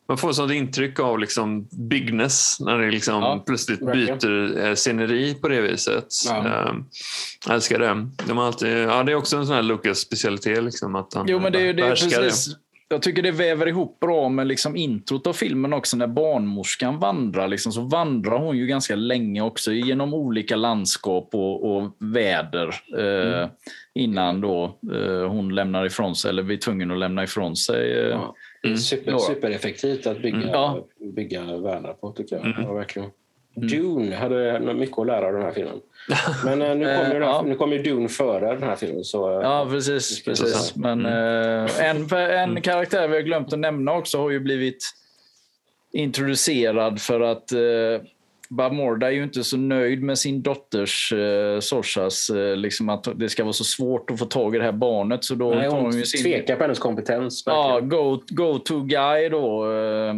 man får sånt intryck av liksom bigness när det liksom Ja, plötsligt byter eh, sceneri på det viset. Ja. Jag älskar det. De har alltid, ja, det är också en sån här Lucas-specialitet. Liksom, att han Jo, men det, det är precis. Jag tycker det väver ihop bra med liksom introt av filmen också. När barnmorskan vandrar liksom, så vandrar hon ju ganska länge också genom olika landskap och, och väder. Eh, Innan då eh, hon lämnar ifrån sig, eller blir tvungen att lämna ifrån sig. Eh, Ja. Är super, supereffektivt att bygga, Mm. Ja. bygga världar på, tycker jag. Mm. Ja, verkligen. Dune hade mycket att lära av den här filmen. Men eh, nu Eh, kommer ju, här- ja. nu kommer ju Dune före den här filmen. Så, eh, Ja, precis. precis. Men eh, en, en karaktär vi har glömt att nämna också har ju blivit introducerad för att eh, Bamorda är ju inte så nöjd med sin dotters eh, Sorsas, eh, liksom att det ska vara så svårt att få tag i det här barnet. Så då Nej, hon ju sin tvekar på hennes kompetens. ja, verkligen. go, go-to guy då. Eh,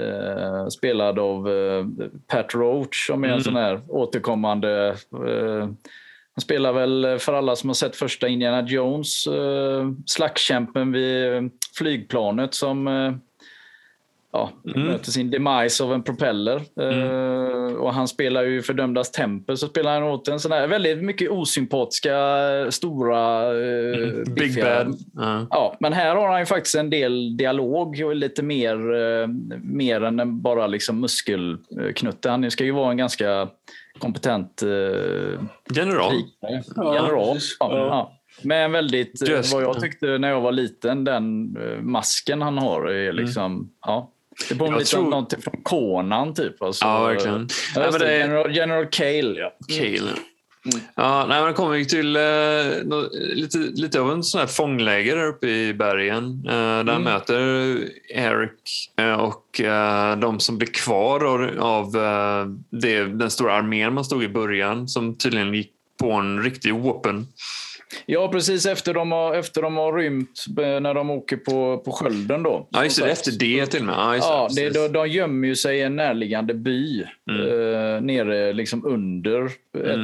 eh, spelad av eh, Pat Roach som är en Mm. sån här återkommande... Eh, han spelar väl för alla som har sett första Indiana Jones, eh, slagskämpen vid flygplanet som ja, Mm. möter sin demise av en propeller. Eh, och han spelar ju Fördömdas tempel, så spelar han åt en sån här väldigt mycket osympatiska, stora... Eh, Big biffiga- Bad. Ja. Ja, men här har han ju faktiskt en del dialog och lite mer, eh, mer än bara liksom muskelknutte. Han ska ju vara en ganska kompetent General. general. Ja, ja. Med en väldigt, Just vad jag tyckte när jag var liten, den masken han har är liksom, ja. Det påminner lite tror- om någonting från Conan typ. Alltså, Ja, verkligen. Ja, men det, General, General Cale, ja. Cale. Ja, nej, man kommer till eh, lite, lite av en sån här fångläger där uppe i bergen. Eh, där han möter Eric eh, och eh, de som blir kvar av, eh, det, den stora armén man stod i början som tydligen gick på en riktig whoopin. Ja, precis efter de har, efter de har rymt eh, när de åker på, på skölden. Då. Ja, just det. Efter det till och med. Ja, Ja, det, de, de gömmer ju sig i en närliggande by Mm. eh, nere liksom under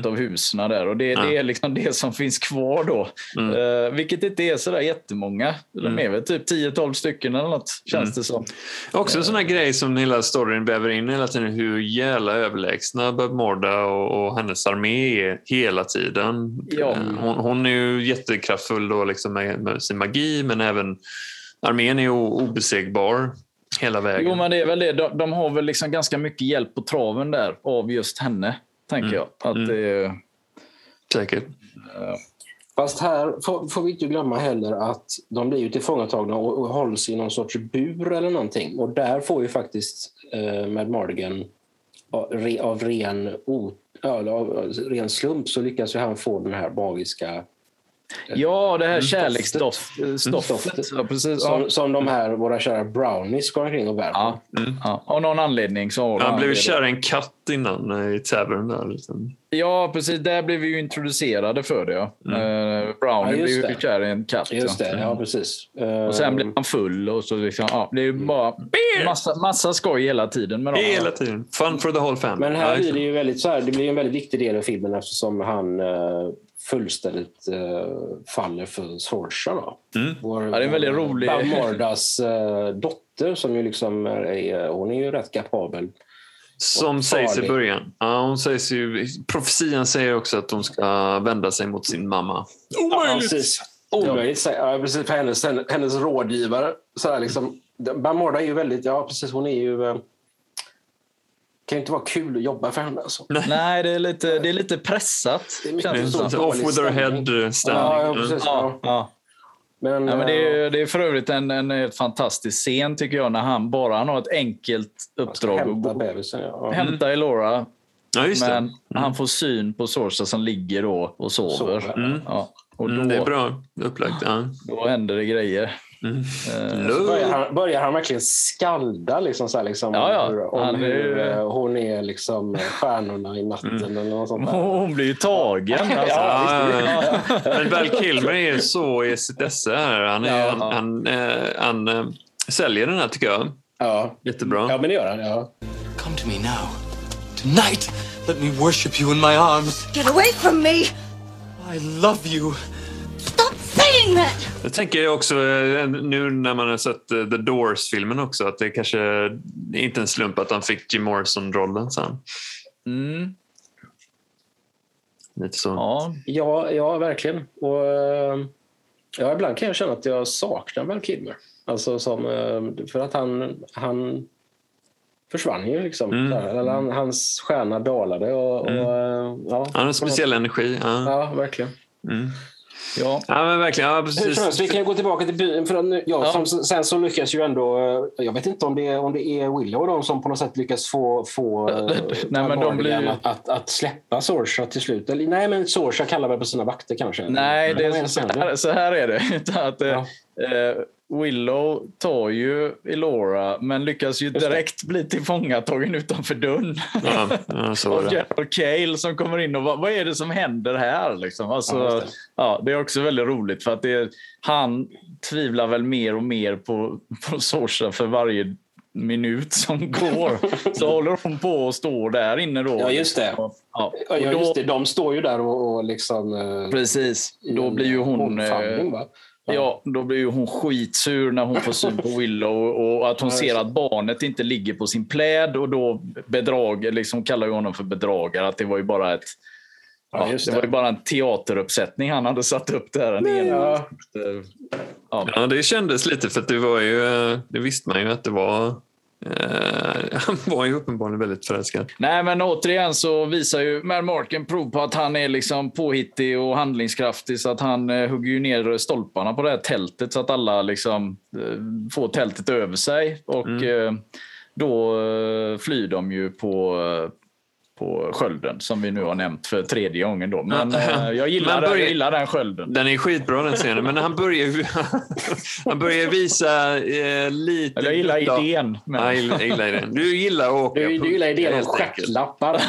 ett av husen där. Och det, det är liksom det som finns kvar då. Mm. Eh, vilket inte är sådär jättemånga. De är väl typ 10-12 stycken eller något, känns Mm. det som. Också en sån här grej som hela storyn väver in hela tiden. Hur jävla överlägsna Bob Morda och, och hennes armé är hela tiden. Ja. Eh, Hon, hon är ju jättekraftfull då liksom med, med sin magi men även armén är obesegbar hela vägen. Jo, men det är väl det. De, de har väl liksom ganska mycket hjälp på traven där av just henne, tänker Mm. jag. Att det, Säkert. Fast här får, får vi inte glömma heller att de blir ju tillfångatagna och, och hålls i någon sorts bur eller någonting. Och där får ju faktiskt eh, Mad Mardigan av, re, av ren, o, av, av ren slump så lyckas ju han få den här magiska ja, det här Mm. Stoftet. Ja, precis. Ja. som, som de här, våra kära brownies går omkring och bär på. Ja, ja. Av någon anledning så Han han blev kär i en katt innan eh, i tavern där. Liksom. Ja, precis. Där blev vi ju introducerade för det. Ja. Eh, Brownie Ja, blev ju kär i en katt. Just ja. det, ja precis. Och sen blev han full. Och så liksom, ja, det är ju bara massa, massa skoj hela tiden med dem. Hela tiden. Fun for the whole family. Men Ja, här blir det ju väldigt, så här, det blir en väldigt viktig del av filmen eftersom han eh, fullständigt eh, faller för Sorcha. Då. Mm. Vår, Ja, det är en väldigt rolig- Bamordas eh, dotter som ju liksom är, är, hon är ju rätt kapabel. Som sägs i början. Ja, hon sägs ju, profetian säger också att hon ska vända sig mot sin mamma. Ja, precis. Omöjligt. Ja, precis. Hennes, hennes rådgivare. Så liksom, Bamorda är ju väldigt... Ja, precis. Hon är ju... Eh, kan ju inte vara kul att jobba för henne. Alltså. Nej, det är lite, det är lite pressat. Det är mycket det så. Off with her head stämning. Ja, ja, Mm. precis. Ja, Ja. ja. Men, Ja, men det, eh, är, det är för övrigt en, en helt fantastisk scen tycker jag när han bara han har ett enkelt uppdrag att hämta bebisen. Ja. hämta Elora Ja, just men det. han får syn på Sorsa som ligger då och sover. Sover. Mm. Ja, och då, Mm, det är bra upplagt. Ja. då händer det grejer. Mm. Eh, Lugn. Börjar han, börjar han verkligen skalda liksom, så här, liksom, Ja, ja. hur, om Han hur eh, hon är liksom, stjärnorna i natten Mm. eller något sånt där. Hon blir ju tagen. Alltså. Ja, Ja. Men Val Kilmer är så i sitt esse här. Han, är, Ja. han, han, eh, han eh, säljer den här tycker jag. Ja. Jättebra. ja, men det gör han. Ja. Come to me now. Tonight, let me worship you in my arms. Get away from me! I love you. That! Jag tänker också eh, nu när man har sett eh, The Doors-filmen också att det kanske är inte en slump att han fick Jim Morrison-rollen sen. Mm. Lite så. Ja. Ja, ja, verkligen. Och, eh, ja, ibland kan jag känna att jag saknar Val Kilmer. Alltså som, för att han, han försvann ju. Liksom. Mm. Eller han, hans stjärna dalade. Och, och, eh, ja, Han har en speciell energi. Ja. Ja, verkligen. Mm. Ja. ja, men verkligen. Ja, precis. vi kan gå tillbaka till byn. För ja, Ja. Som, sen så lyckas ju ändå... eh, Jag vet inte om det är, om det är Willow och de som på något sätt lyckas få, få eh, Nej, men de blir att, att, att släppa Sorsa till slut. Eller, nej, men Sorsa kallar väl på sina vakter kanske. Nej, det det så, här, så här är det. Att, Ja. eh, Willow tar ju Elora men lyckas ju det. direkt bli tillfångatagen utanför dörren. Ja, ja, Och det. Gerald Cale som kommer in och vad, vad är det som händer här? Liksom. Alltså, Ja, ja, just det. det. är också väldigt roligt för att det är, han tvivlar väl mer och mer på, på Sorsa för varje minut som går. Så håller hon på och står där inne då. Ja, just det. Ja, Ja, och då, just det. De står ju där och, och liksom... eh, Precis. Då blir ju hon... Ja, då blir ju hon skitsur när hon får syn på Willow och att hon ser att barnet inte ligger på sin pläd och då bedrager, liksom kallar ju honom för bedragare, att det var ju bara ett Ja, det det. var ju bara en teateruppsättning han hade satt upp där. Ja. Ja. Ja, det kändes lite för att det var ju, eh, det visste man ju att det var eh, han var ju uppenbarligen väldigt förälskad. Nej, men återigen så visar ju Mad Marken prov på att han är liksom påhittig och handlingskraftig så att han eh, hugger ju ner stolparna på det här tältet så att alla liksom eh, får tältet över sig och eh, då flyr de ju på, på skölden som vi nu har nämnt för tredje gången. Då. Men eh, jag, gillar, Men den, jag gillar den skölden. Den är skitbra den scenen, men han börjar han börjar visa eh, lite... Eller jag gillar idén. Men... Ja, jag gillar, idén. Du gillar att åka Du, du gillar idén om helt enkelt. stjärtlappar.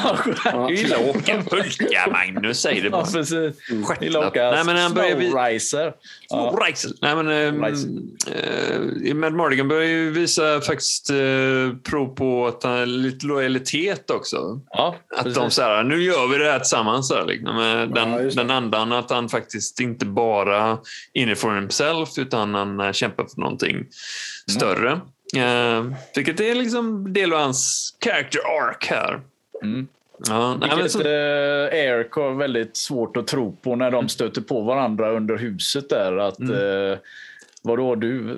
Du gillar att åka pulka, Magnus. Säg det bara. Ja, precis. Jag Stjärtlapp. gillar att åka Nej, men han börjar vi- snowricer. Ja. Rice. Nej, men, Rice. eh, Mad Mardigan börjar ju visa faktiskt eh, prov på att han har lite lojalitet också. Ja, Att precis. de säger nu gör vi det här tillsammans. Där, liksom. Med den, Ja, den andan att han faktiskt inte bara inifrån himself utan han eh, kämpar för någonting Mm. större. Eh, vilket är liksom del av hans character arc här. Mm. Ja, nej, Vilket så, eh, Eric har väldigt svårt att tro på när de stöter på varandra under huset där. Att, Mm. eh, vadå du?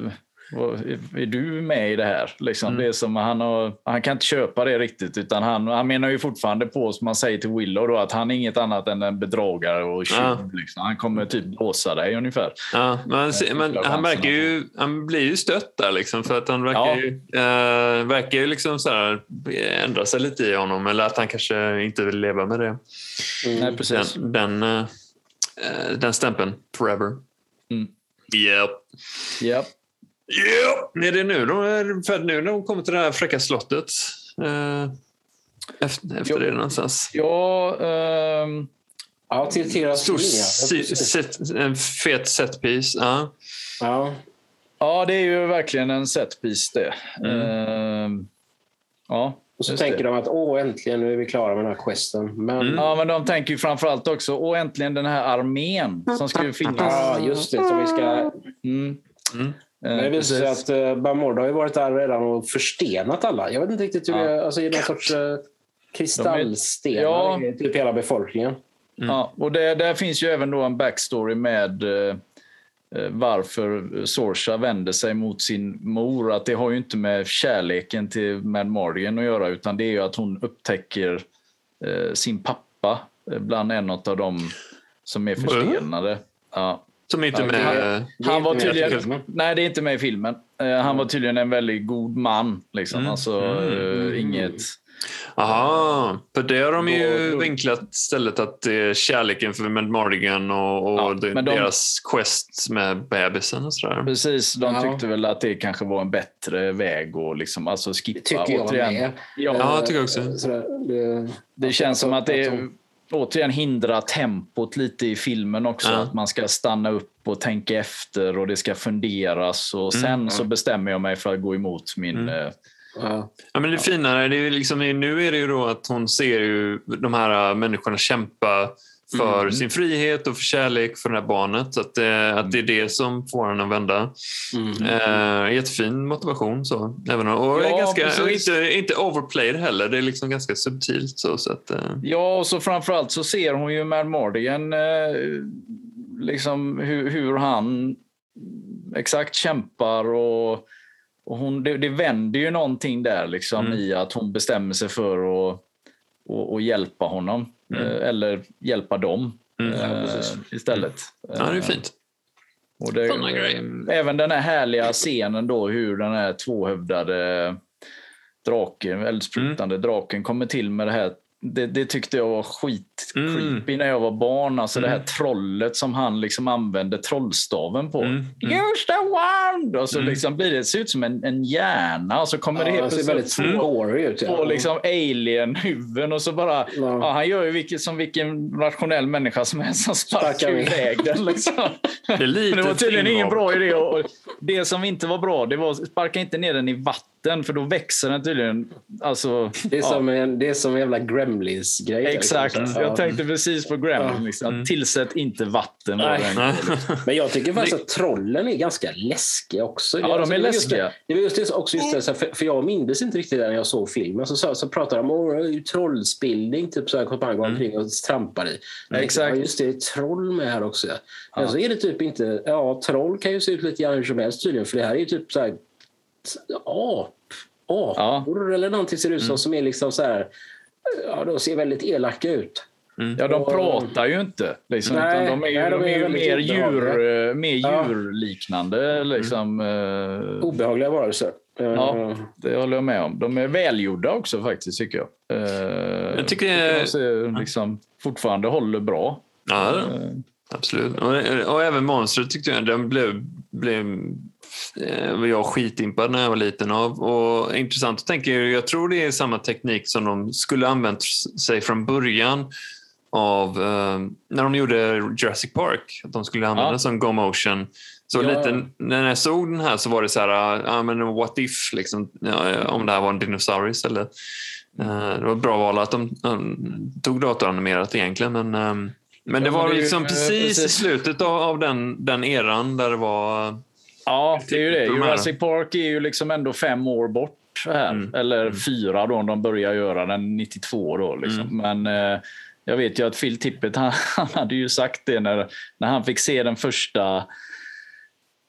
Är du med i det här? Liksom, Mm. det är som han, har, han kan inte köpa det riktigt. Utan han, han menar ju fortfarande på, som man säger till Willow, då, att han är inget annat än en bedragare och tjuv. Ja. Liksom. Han kommer typ blåsa dig ungefär. ja, men, se- men han, verkar ju, han blir ju stött där liksom, för att han verkar Ja. ju, eh, verkar ju liksom så här, eh, ändra sig lite i honom eller att han kanske inte vill leva med det. Nej, precis. Den, den, eh, eh, den stämpeln, forever. Mm. Yep. Ja. Yep. Är det nu de är för nu när de kommer till det här fräcka slottet? Eh, efter efter Jo. det någonstans. Ja, ehm, Ja, till deras Stor linje. si- set, en fet setpiece. Ja. Ja. ja, det är ju verkligen en setpiece det. Mm. Ehm, ja, Och så just tänker det. de att åh, äntligen nu är vi klara med den här questen. Men Mm. Ja, men de tänker ju framförallt också, och äntligen den här armén som skulle finnas. ja, just det. Som vi ska... Mm. Mm. Eh, Men det visar sig precis. att uh, Bamord har ju varit där redan och förstenat alla. Jag vet inte riktigt hur Ja. det Alltså i någon sorts uh, kristallstenar Ja. i typ hela befolkningen. Ja, och det, där finns ju även då en backstory med eh, eh, varför Sorsa vänder sig mot sin mor. Att det har ju inte med kärleken till Mad Mardigan att göra utan det är ju att hon upptäcker eh, sin pappa eh, bland en av dem som är förstenade. Ja. Som inte med... det- Det är Han inte var tydligen, nej, det är inte med i filmen. Eh, han var tydligen en väldigt god man. Liksom. Mm. Alltså, Mm. eh, inget... Aha, för det har de ju vinklat istället att det är kärleken för Mad Mardigan och, och Ja, det- de- deras quest med bebisen och sådär. Precis, de Ja. tyckte väl att det kanske var en bättre väg att liksom, alltså Det skippa. tycker jag återigen. med. Ja, Ja, jag tycker också. Sådär, det, Det känns som att det är, återigen hindrar tempot lite i filmen också. Ja. Att man ska stanna upp och tänka efter och det ska funderas. Och Mm. sen så bestämmer jag mig för att gå emot min... Mm. eh, ja. Ja, men det fina är, det är ju liksom, nu är det ju då att hon ser ju de här människorna kämpa för Mm. sin frihet och för kärlek för det här barnet. Att det, att det är det som får henne att vända. Mm. Eh, jättefin motivation. Så. Även, och Ja, är ganska, och inte, inte overplayed heller. Det är liksom ganska subtilt. Så, så att, eh, Ja, och så framförallt så ser hon ju Mad Mardigan, eh, liksom hur, hur han exakt kämpar och, och hon, det, det vänder ju någonting där liksom Mm. i att hon bestämmer sig för att och, och hjälpa honom. Mm. Eh, eller hjälpa dem Mm. precis. istället. ja, det är Eh, fint. och det, även den här härliga scenen då hur den här tvåhövdade draken, eldsprutande Mm. draken kommer till med det här. Det, det tyckte jag var skit Mm. creepy när jag var barn. Alltså det här Mm. trollet som han liksom använde trollstaven på. Mm. Mm. The wand! Och så Mm. liksom blir det, det ser ut som en, en hjärna och så kommer det Ja, helt det ser väldigt plötsligt två, gory ut. två liksom alien-huvuden och så bara Ja, han gör ju vilket, som vilken rationell människa som helst som sparkar iväg den. Liksom. Det är lite Men det var tydligen ingen bra idé. Och det som inte var bra, det var sparka inte ner den i vatten för då växer den tydligen. Alltså, Det är, ja, som en, det är som en jävla Gremlins-grej. Exakt. liksom. Jag tänkte precis på Gremlin. Ja. Liksom. Mm. Att Tillsätt inte vatten. Nej. Men jag tycker faktiskt att trollen är ganska läskiga också. Ja, de Alltså, är läskiga. Det, det var just det, också just det, för, för jag minns inte riktigt det när jag såg filmen. Så, så, så pratade de om trollspillning, typ så här, kom han går omkring och trampar i. Jag Exakt. Ja, just det, det är troll med här också. Ja. Men Ja. så är det typ inte, ja, troll kan ju se ut lite grann hur som helst tydligen, för det här är ju typ så här, ap, apor eller någonting ser ut som, som är liksom så här, ja, de ser väldigt elaka ut. Ja, de Och- pratar ju inte. Liksom, Nej, utan de är, ju- nej, de de är är ju mer, djur, obehagliga. mer Ja. djurliknande. Liksom, eh, Obehagliga varelser. Ja, det håller jag med om. De är välgjorda också faktiskt, tycker jag. Eh, Jag tycker det är- de ser liksom fortfarande håller bra. Ja, Eh, absolut. Och, och även monstret tyckte jag, den blev, blev eh, var jag skitimpad när jag var liten av. Och intressant att tänka, jag tror det är samma teknik som de skulle använt sig från början av eh, när de gjorde Jurassic Park. Att de skulle använda Ja. som Go Motion. Så Ja. lite, när jag såg den här så var det så här, ja men what if, liksom, ja, om det här var en dinosaurie istället. Eh, det var ett bra val att de, de tog datoranimerat egentligen. Men, eh, men det men var det är ju, liksom eh, precis, i precis. slutet av, av den, den eran där det var... Ja, det är ju det. Jurassic Park är ju liksom ändå fem år bort här. Mm. Eller fyra då, om de börjar göra den 92. Då, liksom. Mm. Men eh, jag vet ju att Phil Tippett, han, han hade ju sagt det när, när han fick se den första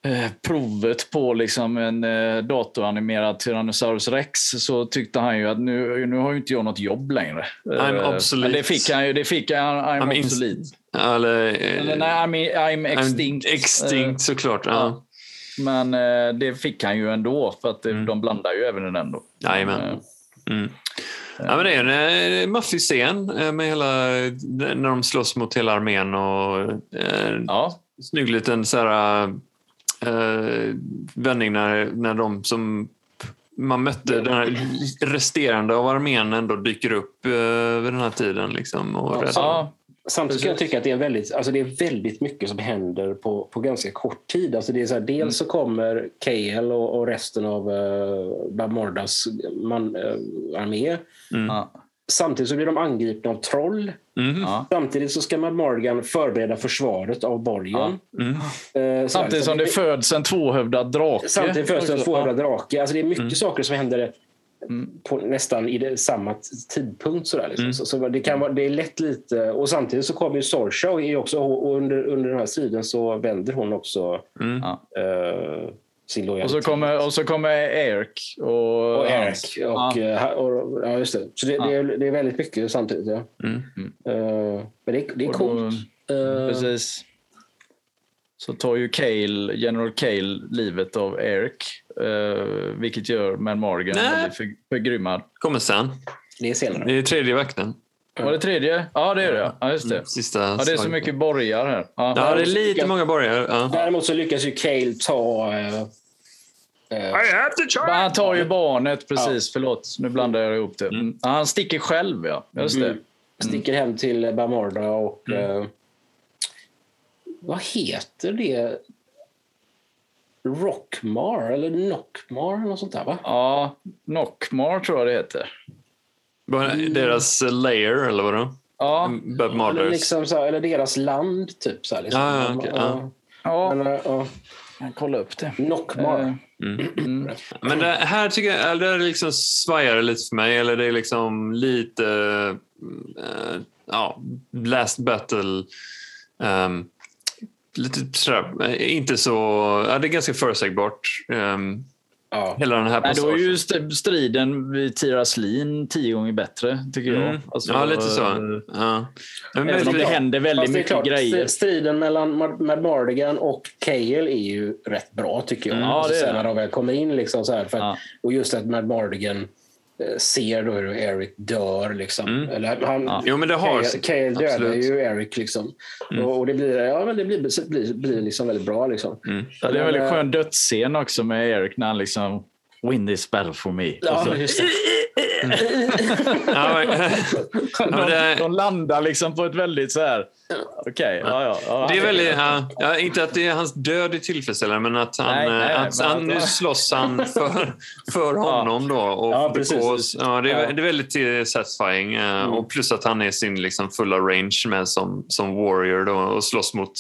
eh, provet på liksom en eh, datoranimerad Tyrannosaurus rex så tyckte han ju att nu, nu har ju inte jag något jobb längre. I'm Eh. Men det fick han ju. Det fick han, I'm, I'm in- obsolete. Eller, Eller, nej, I'm, I'm extinct. I'm extinct såklart. Ja. Men eh, det fick han ju ändå, för att Mm. det, de blandar ju även i den då. Jajamän. Eh, Mm. Ja, men det är en eh, maffig scen eh, med hela, när de slåss mot hela armén och eh, Ja, snygg liten så här, eh, vändning när, när de som man mötte den här resterande av armén ändå dyker upp eh, vid den här tiden. Liksom, och ja, Samtidigt kan jag tycka att det är, väldigt, alltså det är väldigt mycket som händer på, på ganska kort tid. Alltså det är så här, dels så kommer KL och, och resten av uh, Bamordas man, eh, armé. ja, Samtidigt så blir de angripna av troll. Ja. Samtidigt så ska Mad Morgan förbereda försvaret av borgen. Mm. Eh, Samtidigt så som det föds en tvåhövdad drake. Samtidigt föds en tvåhövdad drake. Alltså det är mycket Mm. saker som händer på nästan i det, samma tidpunkt. Sådär, liksom. Mm. så, så det, kan vara, det är lätt lite... Och samtidigt så kommer ju Sorshow är ju också, och under, under den här striden så vänder hon också Mm. Ja. eh, sin Och lojalitet. så kommer, och så kommer Eric. Och, och Eric. Och, Ja. eh, och, ja, just det. Så det, det, är, det är väldigt mycket samtidigt. Ja. Mm. Eh, men det, det är Och då- coolt. Eh, Precis. Så tar ju Cale, General Cale livet av Eric. Eh, vilket gör Man Morgan Nej. väldigt för, förgrymmad. Kommer sen. det är senare. Det är tredje vakten. Var det tredje? Ja, det är det. Ja, just det. Sista Ja, det är så mycket borgar här. Ja. Ja, det är lite många borgare. Ja. Däremot så lyckas ju Cale ta... have to Men Han tar ju barnet, precis. Förlåt, nu blandar jag ihop det. Mm. Ja, Han sticker själv, ja. Just det. Mm. Sticker hem till Bamorda och... Eh, vad heter det? Rockmar eller Nockmar eller något sånt där va? Ja, Nockmar tror jag det heter. Bara Deras layer, eller vadå? Ja, Bob Eller, liksom så här, eller deras land typ. Så här, liksom. Ja, ja, okej, ja. ja. Eh, ja. jag kollar upp det. Nockmar. Eh, Men det här tycker jag, det liksom svajar lite för mig. Eller det är liksom lite... eh, ja, Last Battle. ehm, lite sådär, eh, inte så... Ja, det är ganska förutsägbart. Um, Ja. hela den här Men då är passagen. ju st- striden vid Tiraslin tio gånger bättre, tycker jag. Mm. Alltså, ja, lite så. eh, Ja. Men, Även om det händer väldigt mycket klart, grejer. st- Striden mellan Mad Mardigan och Cale är ju rätt bra tycker jag. Mm. Ja, Alltså, det är det. när de väl kommer in. Liksom, så här, för att, Ja. Och just att Mad Mardigan ser då hur Eric dör. Liksom. Mm. Eller, han, Ja. Jo, men det har... Cale, dödar. Mm. ju Eric. Liksom. Och, och det blir, ja, men det blir, blir, blir liksom väldigt bra. Liksom. Mm. Ja, det är en väldigt Men, eh, skön dödsscen också med Eric när han liksom Win this battle for me. Ja, Och så- just det. Ja, men, de, de landar liksom på ett väldigt så här... Okej, ja, ja, ja. Det är väldigt, ja, inte att det är hans död är tillfredsställande, men att han, Nej, nej, eh, att, men han, nu slåss han för, för honom då. Och Ja, precis. ja, det, är. Mm. det är väldigt eh, satisfying. eh, Och plus att han är sin liksom, fulla range med som, som warrior då, och slåss mot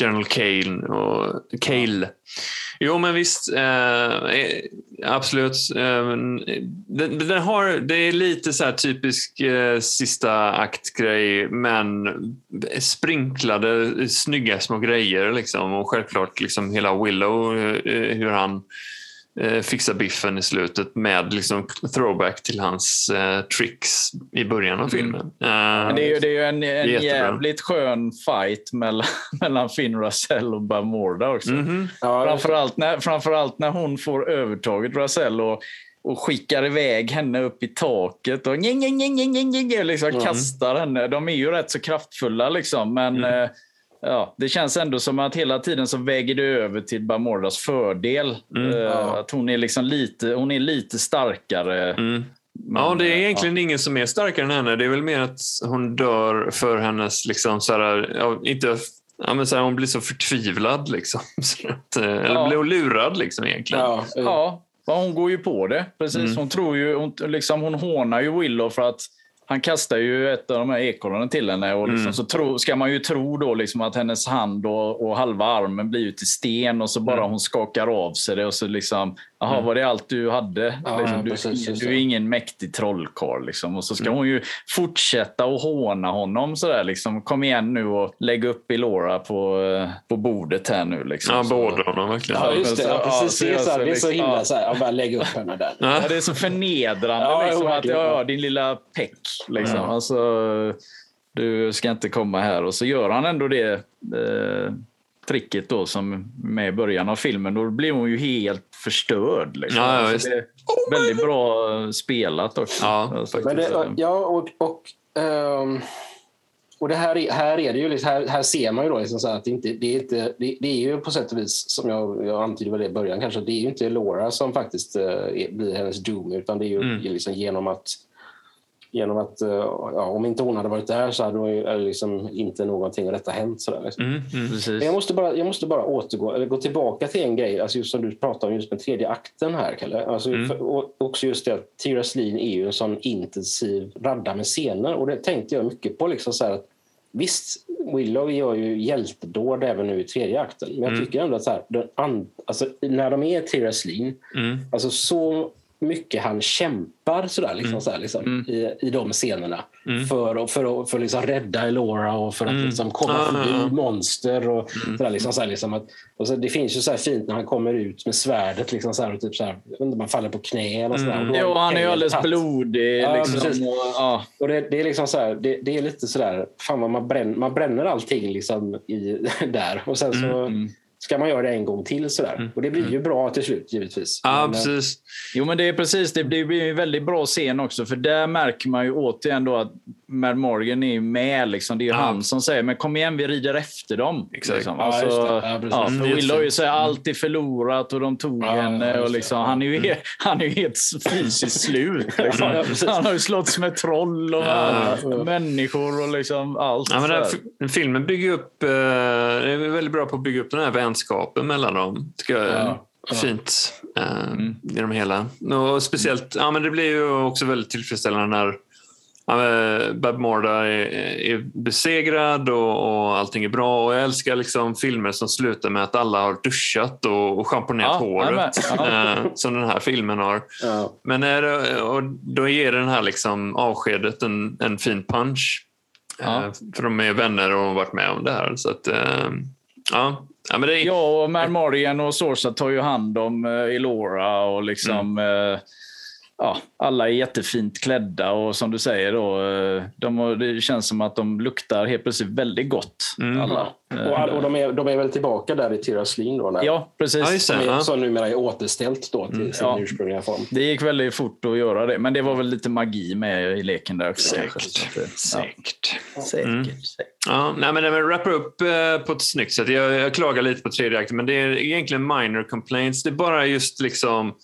General Cale. Och, Cale. Jo, men visst. Eh, absolut. Eh, den, den har, det är lite så här typisk eh, sista akt-grej, men sprinklade snygga små grejer. Liksom. Och självklart liksom hela Willow, eh, hur han eh, fixa biffen i slutet med liksom throwback till hans eh, tricks i början av filmen. Eh, Men det är ju, det är ju en, en Jättebra. jävligt skön fight mellan, mellan Finn Russell och Bob Morda också. mhm. Ja, Framförallt, när, framförallt när hon får övertaget, Russell, och, och skickar iväg henne upp i taket och njeng, njeng, njeng, njeng, njeng, liksom kastar henne. De är ju rätt så kraftfulla, liksom, men eh, ja, det känns ändå som att hela tiden så väger det över till Bamordas fördel. Eh, Att hon är, liksom lite, hon är lite starkare. Mm. Men, Ja, det är eh, egentligen ingen som är starkare än henne. Det är väl mer att hon dör för hennes, liksom, så här, ja, inte, ja, men så här, hon blir så förtvivlad. Liksom. Så att, eh, Eller Ja. blir lurad liksom, egentligen. ja, Ja, ja, hon går ju på det. Precis. Hon, tror ju, hon, liksom, hon hånar ju Willow för att han kastar ju ett av de här ekollonen till henne. Och liksom, Så tro, ska man ju tro då liksom att hennes hand och, och halva armen blir ju till sten och så bara hon skakar av sig det och så liksom, jaha var det allt du hade? Ja, liksom, ja, du, precis, du är ingen mäktig trollkarl. Liksom. Och så ska hon ju fortsätta att håna honom sådär. Liksom, Kom igen nu och lägg upp Elora på, eh, på bordet här nu. Liksom. Ja, båda honom verkligen. ja, just det. Ja, Ja, precis. så det, är jag så så det är så himla ja. så här, ja, bara lägg upp henne där. Ja. Ja, det är så förnedrande. Ja, liksom, att ja, din lilla peck. Liksom. Ja. Alltså, du ska inte komma här. Och så gör han ändå det eh, tricket då som med i början av filmen. Då blir hon ju helt förstörd. Liksom. Ja, ja, alltså, det är väldigt bra eh, spelat också. Ja, Alltså, Men det, ja, och, och, ehm, och det här, är- här är det ju liksom, här, här ser man ju då liksom så att det, inte, det, är inte, det, det är ju på sätt och vis, som jag, jag antydde väl det i början kanske, det är ju inte Laura som faktiskt är, blir hennes doom, utan det är ju Mm. liksom genom att Genom att, eh, ja, om inte hon hade varit där så hade eller liksom inte någonting av detta hänt. Sådär, liksom. Mm, mm. Jag måste bara, jag måste bara återgå, eller gå tillbaka till en grej, alltså just som du pratade om just med tredje akten här, Kalle. Alltså, Mm. för, och också just det att Tira Slin är ju en sån intensiv radda med scener och det tänkte jag mycket på. Liksom så att, visst, Willow gör ju hjältedåd även nu i tredje akten, men jag Mm. tycker ändå att så här, den and, alltså, när de är Tira Slin, Mm. alltså så mycket han kämpar sådär, liksom, Mm. så här, liksom, Mm. i, i de scenerna Mm. för, att- för, för liksom rädda Elora och för att Mm. liksom komma Ah, förbi ja, ja. monster. Och, Mm. sådär, liksom, såhär, liksom att, och så, det finns ju så fint när han kommer ut med svärdet. Liksom, såhär, och typ inte, man faller på knä eller sådär. Mm. Och då har Jo, han är ju alldeles tagit- blodig. Ja, liksom, precis. och, ja. Och det, det är liksom så här, det, det är lite sådär, fan vad man bränner, man bränner allting liksom i, där och sen så. Ska man göra det en gång till sådär. Och det blir ju bra till slut givetvis. Ja, Men, eh, precis. Jo, men det är precis. Det blir en väldigt bra scen också. För där märker man ju återigen då att Mad Morgan är med. Liksom. Det är ju Ja. han som säger men kom igen, vi rider efter dem. Exakt. Liksom. Ja, Alltså. Ja, precis. ja, Mm, för Willow det. ju säger allt är förlorat och de tog Ja, henne. Och liksom, han, är ju, he- han är ju helt fysiskt slut. Liksom. Han har ju slått med troll och Ja. människor och liksom allt. Ja, men den här filmen bygger upp, eh, är väldigt bra på att bygga upp den här vänskapen mellan dem. Tycker jag är Ja, ja. fint eh, Mm. genom hela. Och speciellt, ja, men det blir ju också väldigt tillfredsställande när ja, Bob Morda är, är besegrad och, och allting är bra. Och jag älskar liksom filmer som slutar med att alla har duschat och, och schamponerat Ja, håret. Ja. eh, som den här filmen har. ja. Men är det, och då ger den här liksom avskedet en, en fin punch. Ja. Eh, För de är vänner och har varit med om det här. Så att, eh, ja. Ja, men det är, Ja, och Mad Morgan och Sorsa tar ju hand om uh, Elora och liksom... Mm. eh, ja, alla är jättefint klädda och som du säger då, eh, de, det känns som att de luktar helt plötsligt väldigt gott. Mm. Alla. Och, och de, är, de är väl tillbaka där i Tira Slin då? När, Ja, precis. Som, är, som numera är återställt då till sin Ja. ursprungliga form. Det gick väldigt fort att göra det, men det var väl lite magi med i leken där också. Säkert. Säkert. Ja, säkert. Mm. säkert. Ja, nej, men det wrappar upp eh, på ett snyggt sätt. Jag, jag klagar lite på tredje akten, men det är egentligen minor complaints. Det är bara just liksom,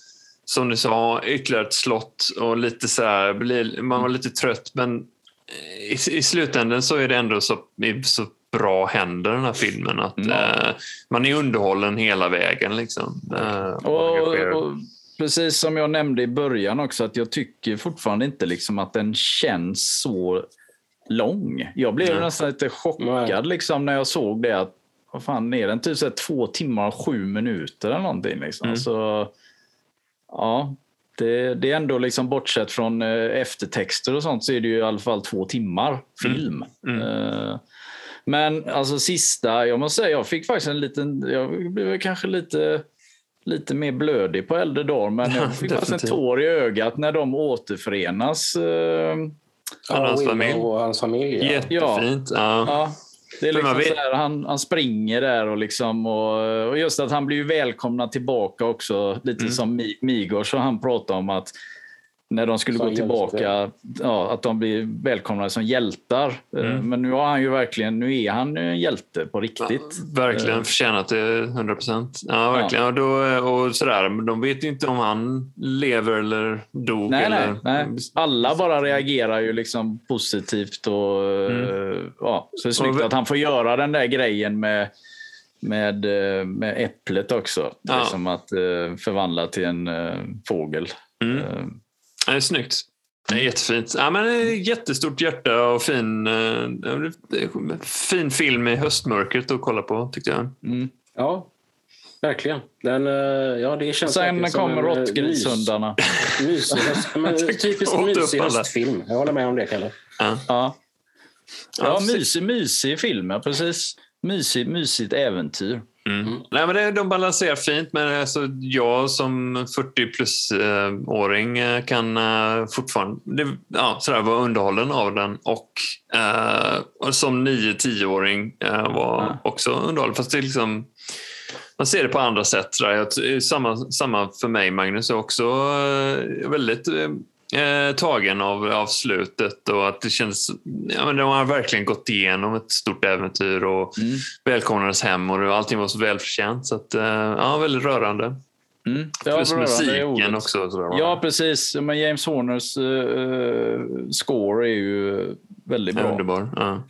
som du sa, ytterligare ett slott och lite så här, man var lite trött, men i, i slutändan så är det ändå så, så bra händer den här filmen att Mm. eh, man är underhållen hela vägen. Liksom. Eh, Och, och, precis som jag nämnde i början också, att jag tycker fortfarande inte liksom att den känns så lång. Jag blev Nej. nästan lite chockad liksom, när jag såg det. att vad fan är den? Typ så två timmar och sju minuter eller någonting. Liksom. Mm. Så, ja, det, det är ändå liksom bortsett från eh, eftertexter och sånt så är det ju i alla fall två timmar film. Mm. Eh, men alltså sista, jag måste säga, jag fick faktiskt en liten, jag blev kanske lite lite mer blödig på äldre dagar. Men jag fick faktiskt en tår i ögat när de återförenas. eh, Han och hans familj. Och hans familj ja. Jättefint. Ja. Ja, det är liksom vet- så här, han, han springer där och, liksom, och, och just att han blir välkomnad tillbaka också. Lite Mm. som Mi- Migos och han pratade om att när de skulle Som gå tillbaka, ja, att de blir välkomnade som hjältar. Eh, Mm. Men nu har han ju verkligen, nu är han ju en hjälte på riktigt. Verkligen förtjänat det 100 procent. Ja, verkligen. Och, då, och sådär, men de vet ju inte om han lever eller dog. Nej, eller, nej, nej. Alla bara reagerar ju liksom positivt. Och, eh, ja, så det är snyggt Mm. Och- att han får göra den där grejen med, med, eh, med äpplet också. Ja. Liksom att eh, förvandla till en eh, fågel. Mm. Det är snyggt. Det är jättefint. Ja, men det är jättestort hjärta och fin, eh, fin film i höstmörkret att kolla på, tyckte jag. mm. Ja, verkligen. Den, eh, ja, det känns Sen kommer en, eh, råttgrishundarna. mys- Mysig höstfilm. Jag håller med om det, Kalle. Ja. Ja, ja mysig, mysig film, ja, precis. Mysig, mysigt äventyr. Mm. Nej, men det, de balanserar fint, men alltså, jag som 40 plus-åring eh, kan eh, fortfarande det, ja, sådär, vara underhållen av den och, eh, som 9-10-åring eh, var också underhållen. Fast det är liksom, man ser det på andra sätt. Jag, samma, samma för mig, Magnus, är också eh, väldigt eh, tagen av, av slutet och att det känns... Ja, men de har verkligen gått igenom ett stort äventyr och Mm. välkomnades hem och allting var så välförtjänt. Så att, eh, ja, väldigt rörande. Mm. Ja, Plus musiken också. Sådär? Ja, precis. Men James Horners eh, score är ju väldigt bra. Underbar. Ja.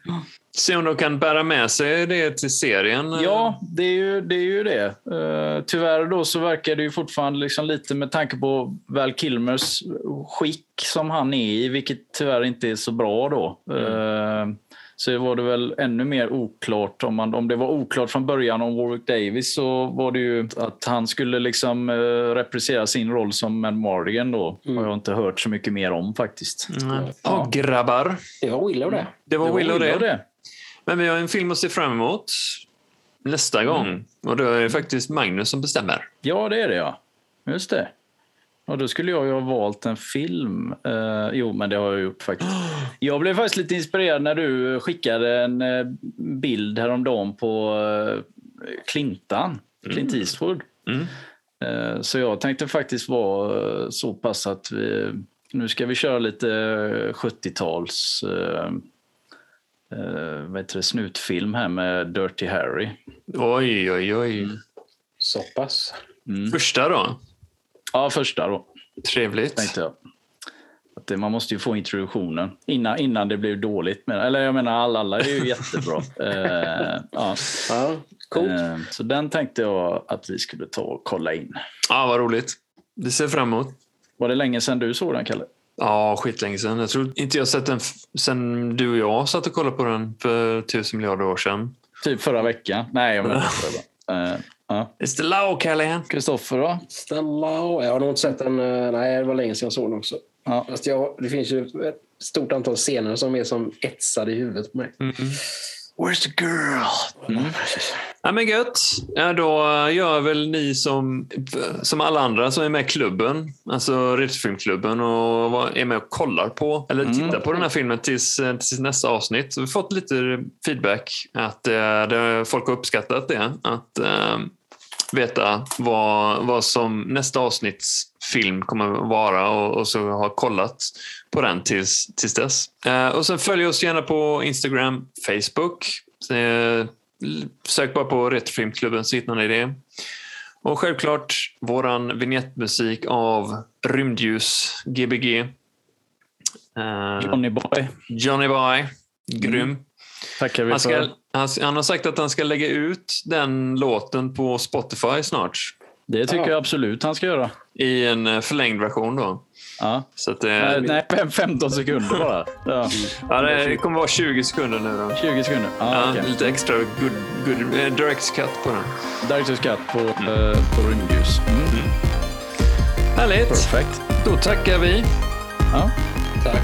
Se om de kan bära med sig det till serien. Ja, det är ju det. Är ju det. Eh, tyvärr då så verkar det ju fortfarande liksom lite med tanke på Val Kilmers skick som han är i, vilket tyvärr inte är så bra då. Eh, så var det väl ännu mer oklart. Om, man, om det var oklart från början om Warwick Davis så var det ju att han skulle liksom eh, reprisera sin roll som Mad Mardigan då. Har jag inte hört så mycket mer om faktiskt. Mm. Ja, grabbar. Det var Willow det. Det var, Willow det. det. Men vi har en film att se fram emot nästa gång. Och då är det faktiskt Magnus som bestämmer. Ja, det är det ja. Just det. Och då skulle jag ju ha valt en film. Eh, jo, men det har jag gjort faktiskt. Jag blev faktiskt lite inspirerad när du skickade en eh, bild häromdagen på eh, Clintan, Clint Eastwood. Mm. Eh, så jag tänkte faktiskt vara så pass att vi, nu ska vi köra lite eh, 70-tals eh, eh, vad heter det, snutfilm här med Dirty Harry. Oj, oj, oj. Så pass. Första då? Ja, första då. Trevligt. tänkte jag. Att det, man måste ju få introduktionen innan, innan det blir dåligt. Men, eller jag menar, alla, alla är ju jättebra. Eh, ja. Ja, coolt. Eh, så den tänkte jag att vi skulle ta och kolla in. Ja, vad roligt. Det ser fram emot. Var det länge sedan du såg den, Kalle? Ja, skitlänge sedan. Jag tror inte jag sett den sen du och jag satt och kollade på den för tusen miljarder år sedan. Typ förra veckan? Nej, jag menar inte det. Eh, ja. It's the law, Callahan. Kristoffer då? Stella och... Jag har nog inte sett den. eh, Nej, det var länge sedan jag såg den också. Ja. Fast jag, det finns ju ett stort antal scener som är som etsade i huvudet på mig. Where's the girl? Ja, men gött. Ja, då gör väl ni som, som alla andra som är med i klubben, alltså Retofilmklubben och är med och kollar på eller tittar på den här filmen tills, tills nästa avsnitt. Så vi har fått lite feedback att eh, det, folk har uppskattat det. Att eh, veta vad, vad som nästa avsnitts film kommer att vara och, och så har kollat på den tills, tills dess. Eh, och sen följ oss gärna på Instagram, Facebook. Sök bara på Retrofilmklubben så hittar ni det. Och självklart våran vignettmusik av Rymdljus, Gbg. Eh, Johnny Boy. Johnny Boy, grym. Tackar vi Han, ska, för. han, han har sagt att han ska lägga ut den låten på Spotify snart. Det tycker jag absolut han ska göra. I en eh, förlängd version då. Ja. Så att, eh, Nej, nej, fem- 15 sekunder bara. Ja. ja, det kommer vara 20 sekunder nu då. 20 sekunder. Ja, Ja, okej. Lite extra good, good, eh, direct cut på den. Director's cut på, eh, på rymdljus. Mm. Härligt. Perfekt. Då tackar vi. Ja. Tack.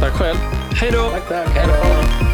Tack själv. Hej då! Tack, tack. Hej då.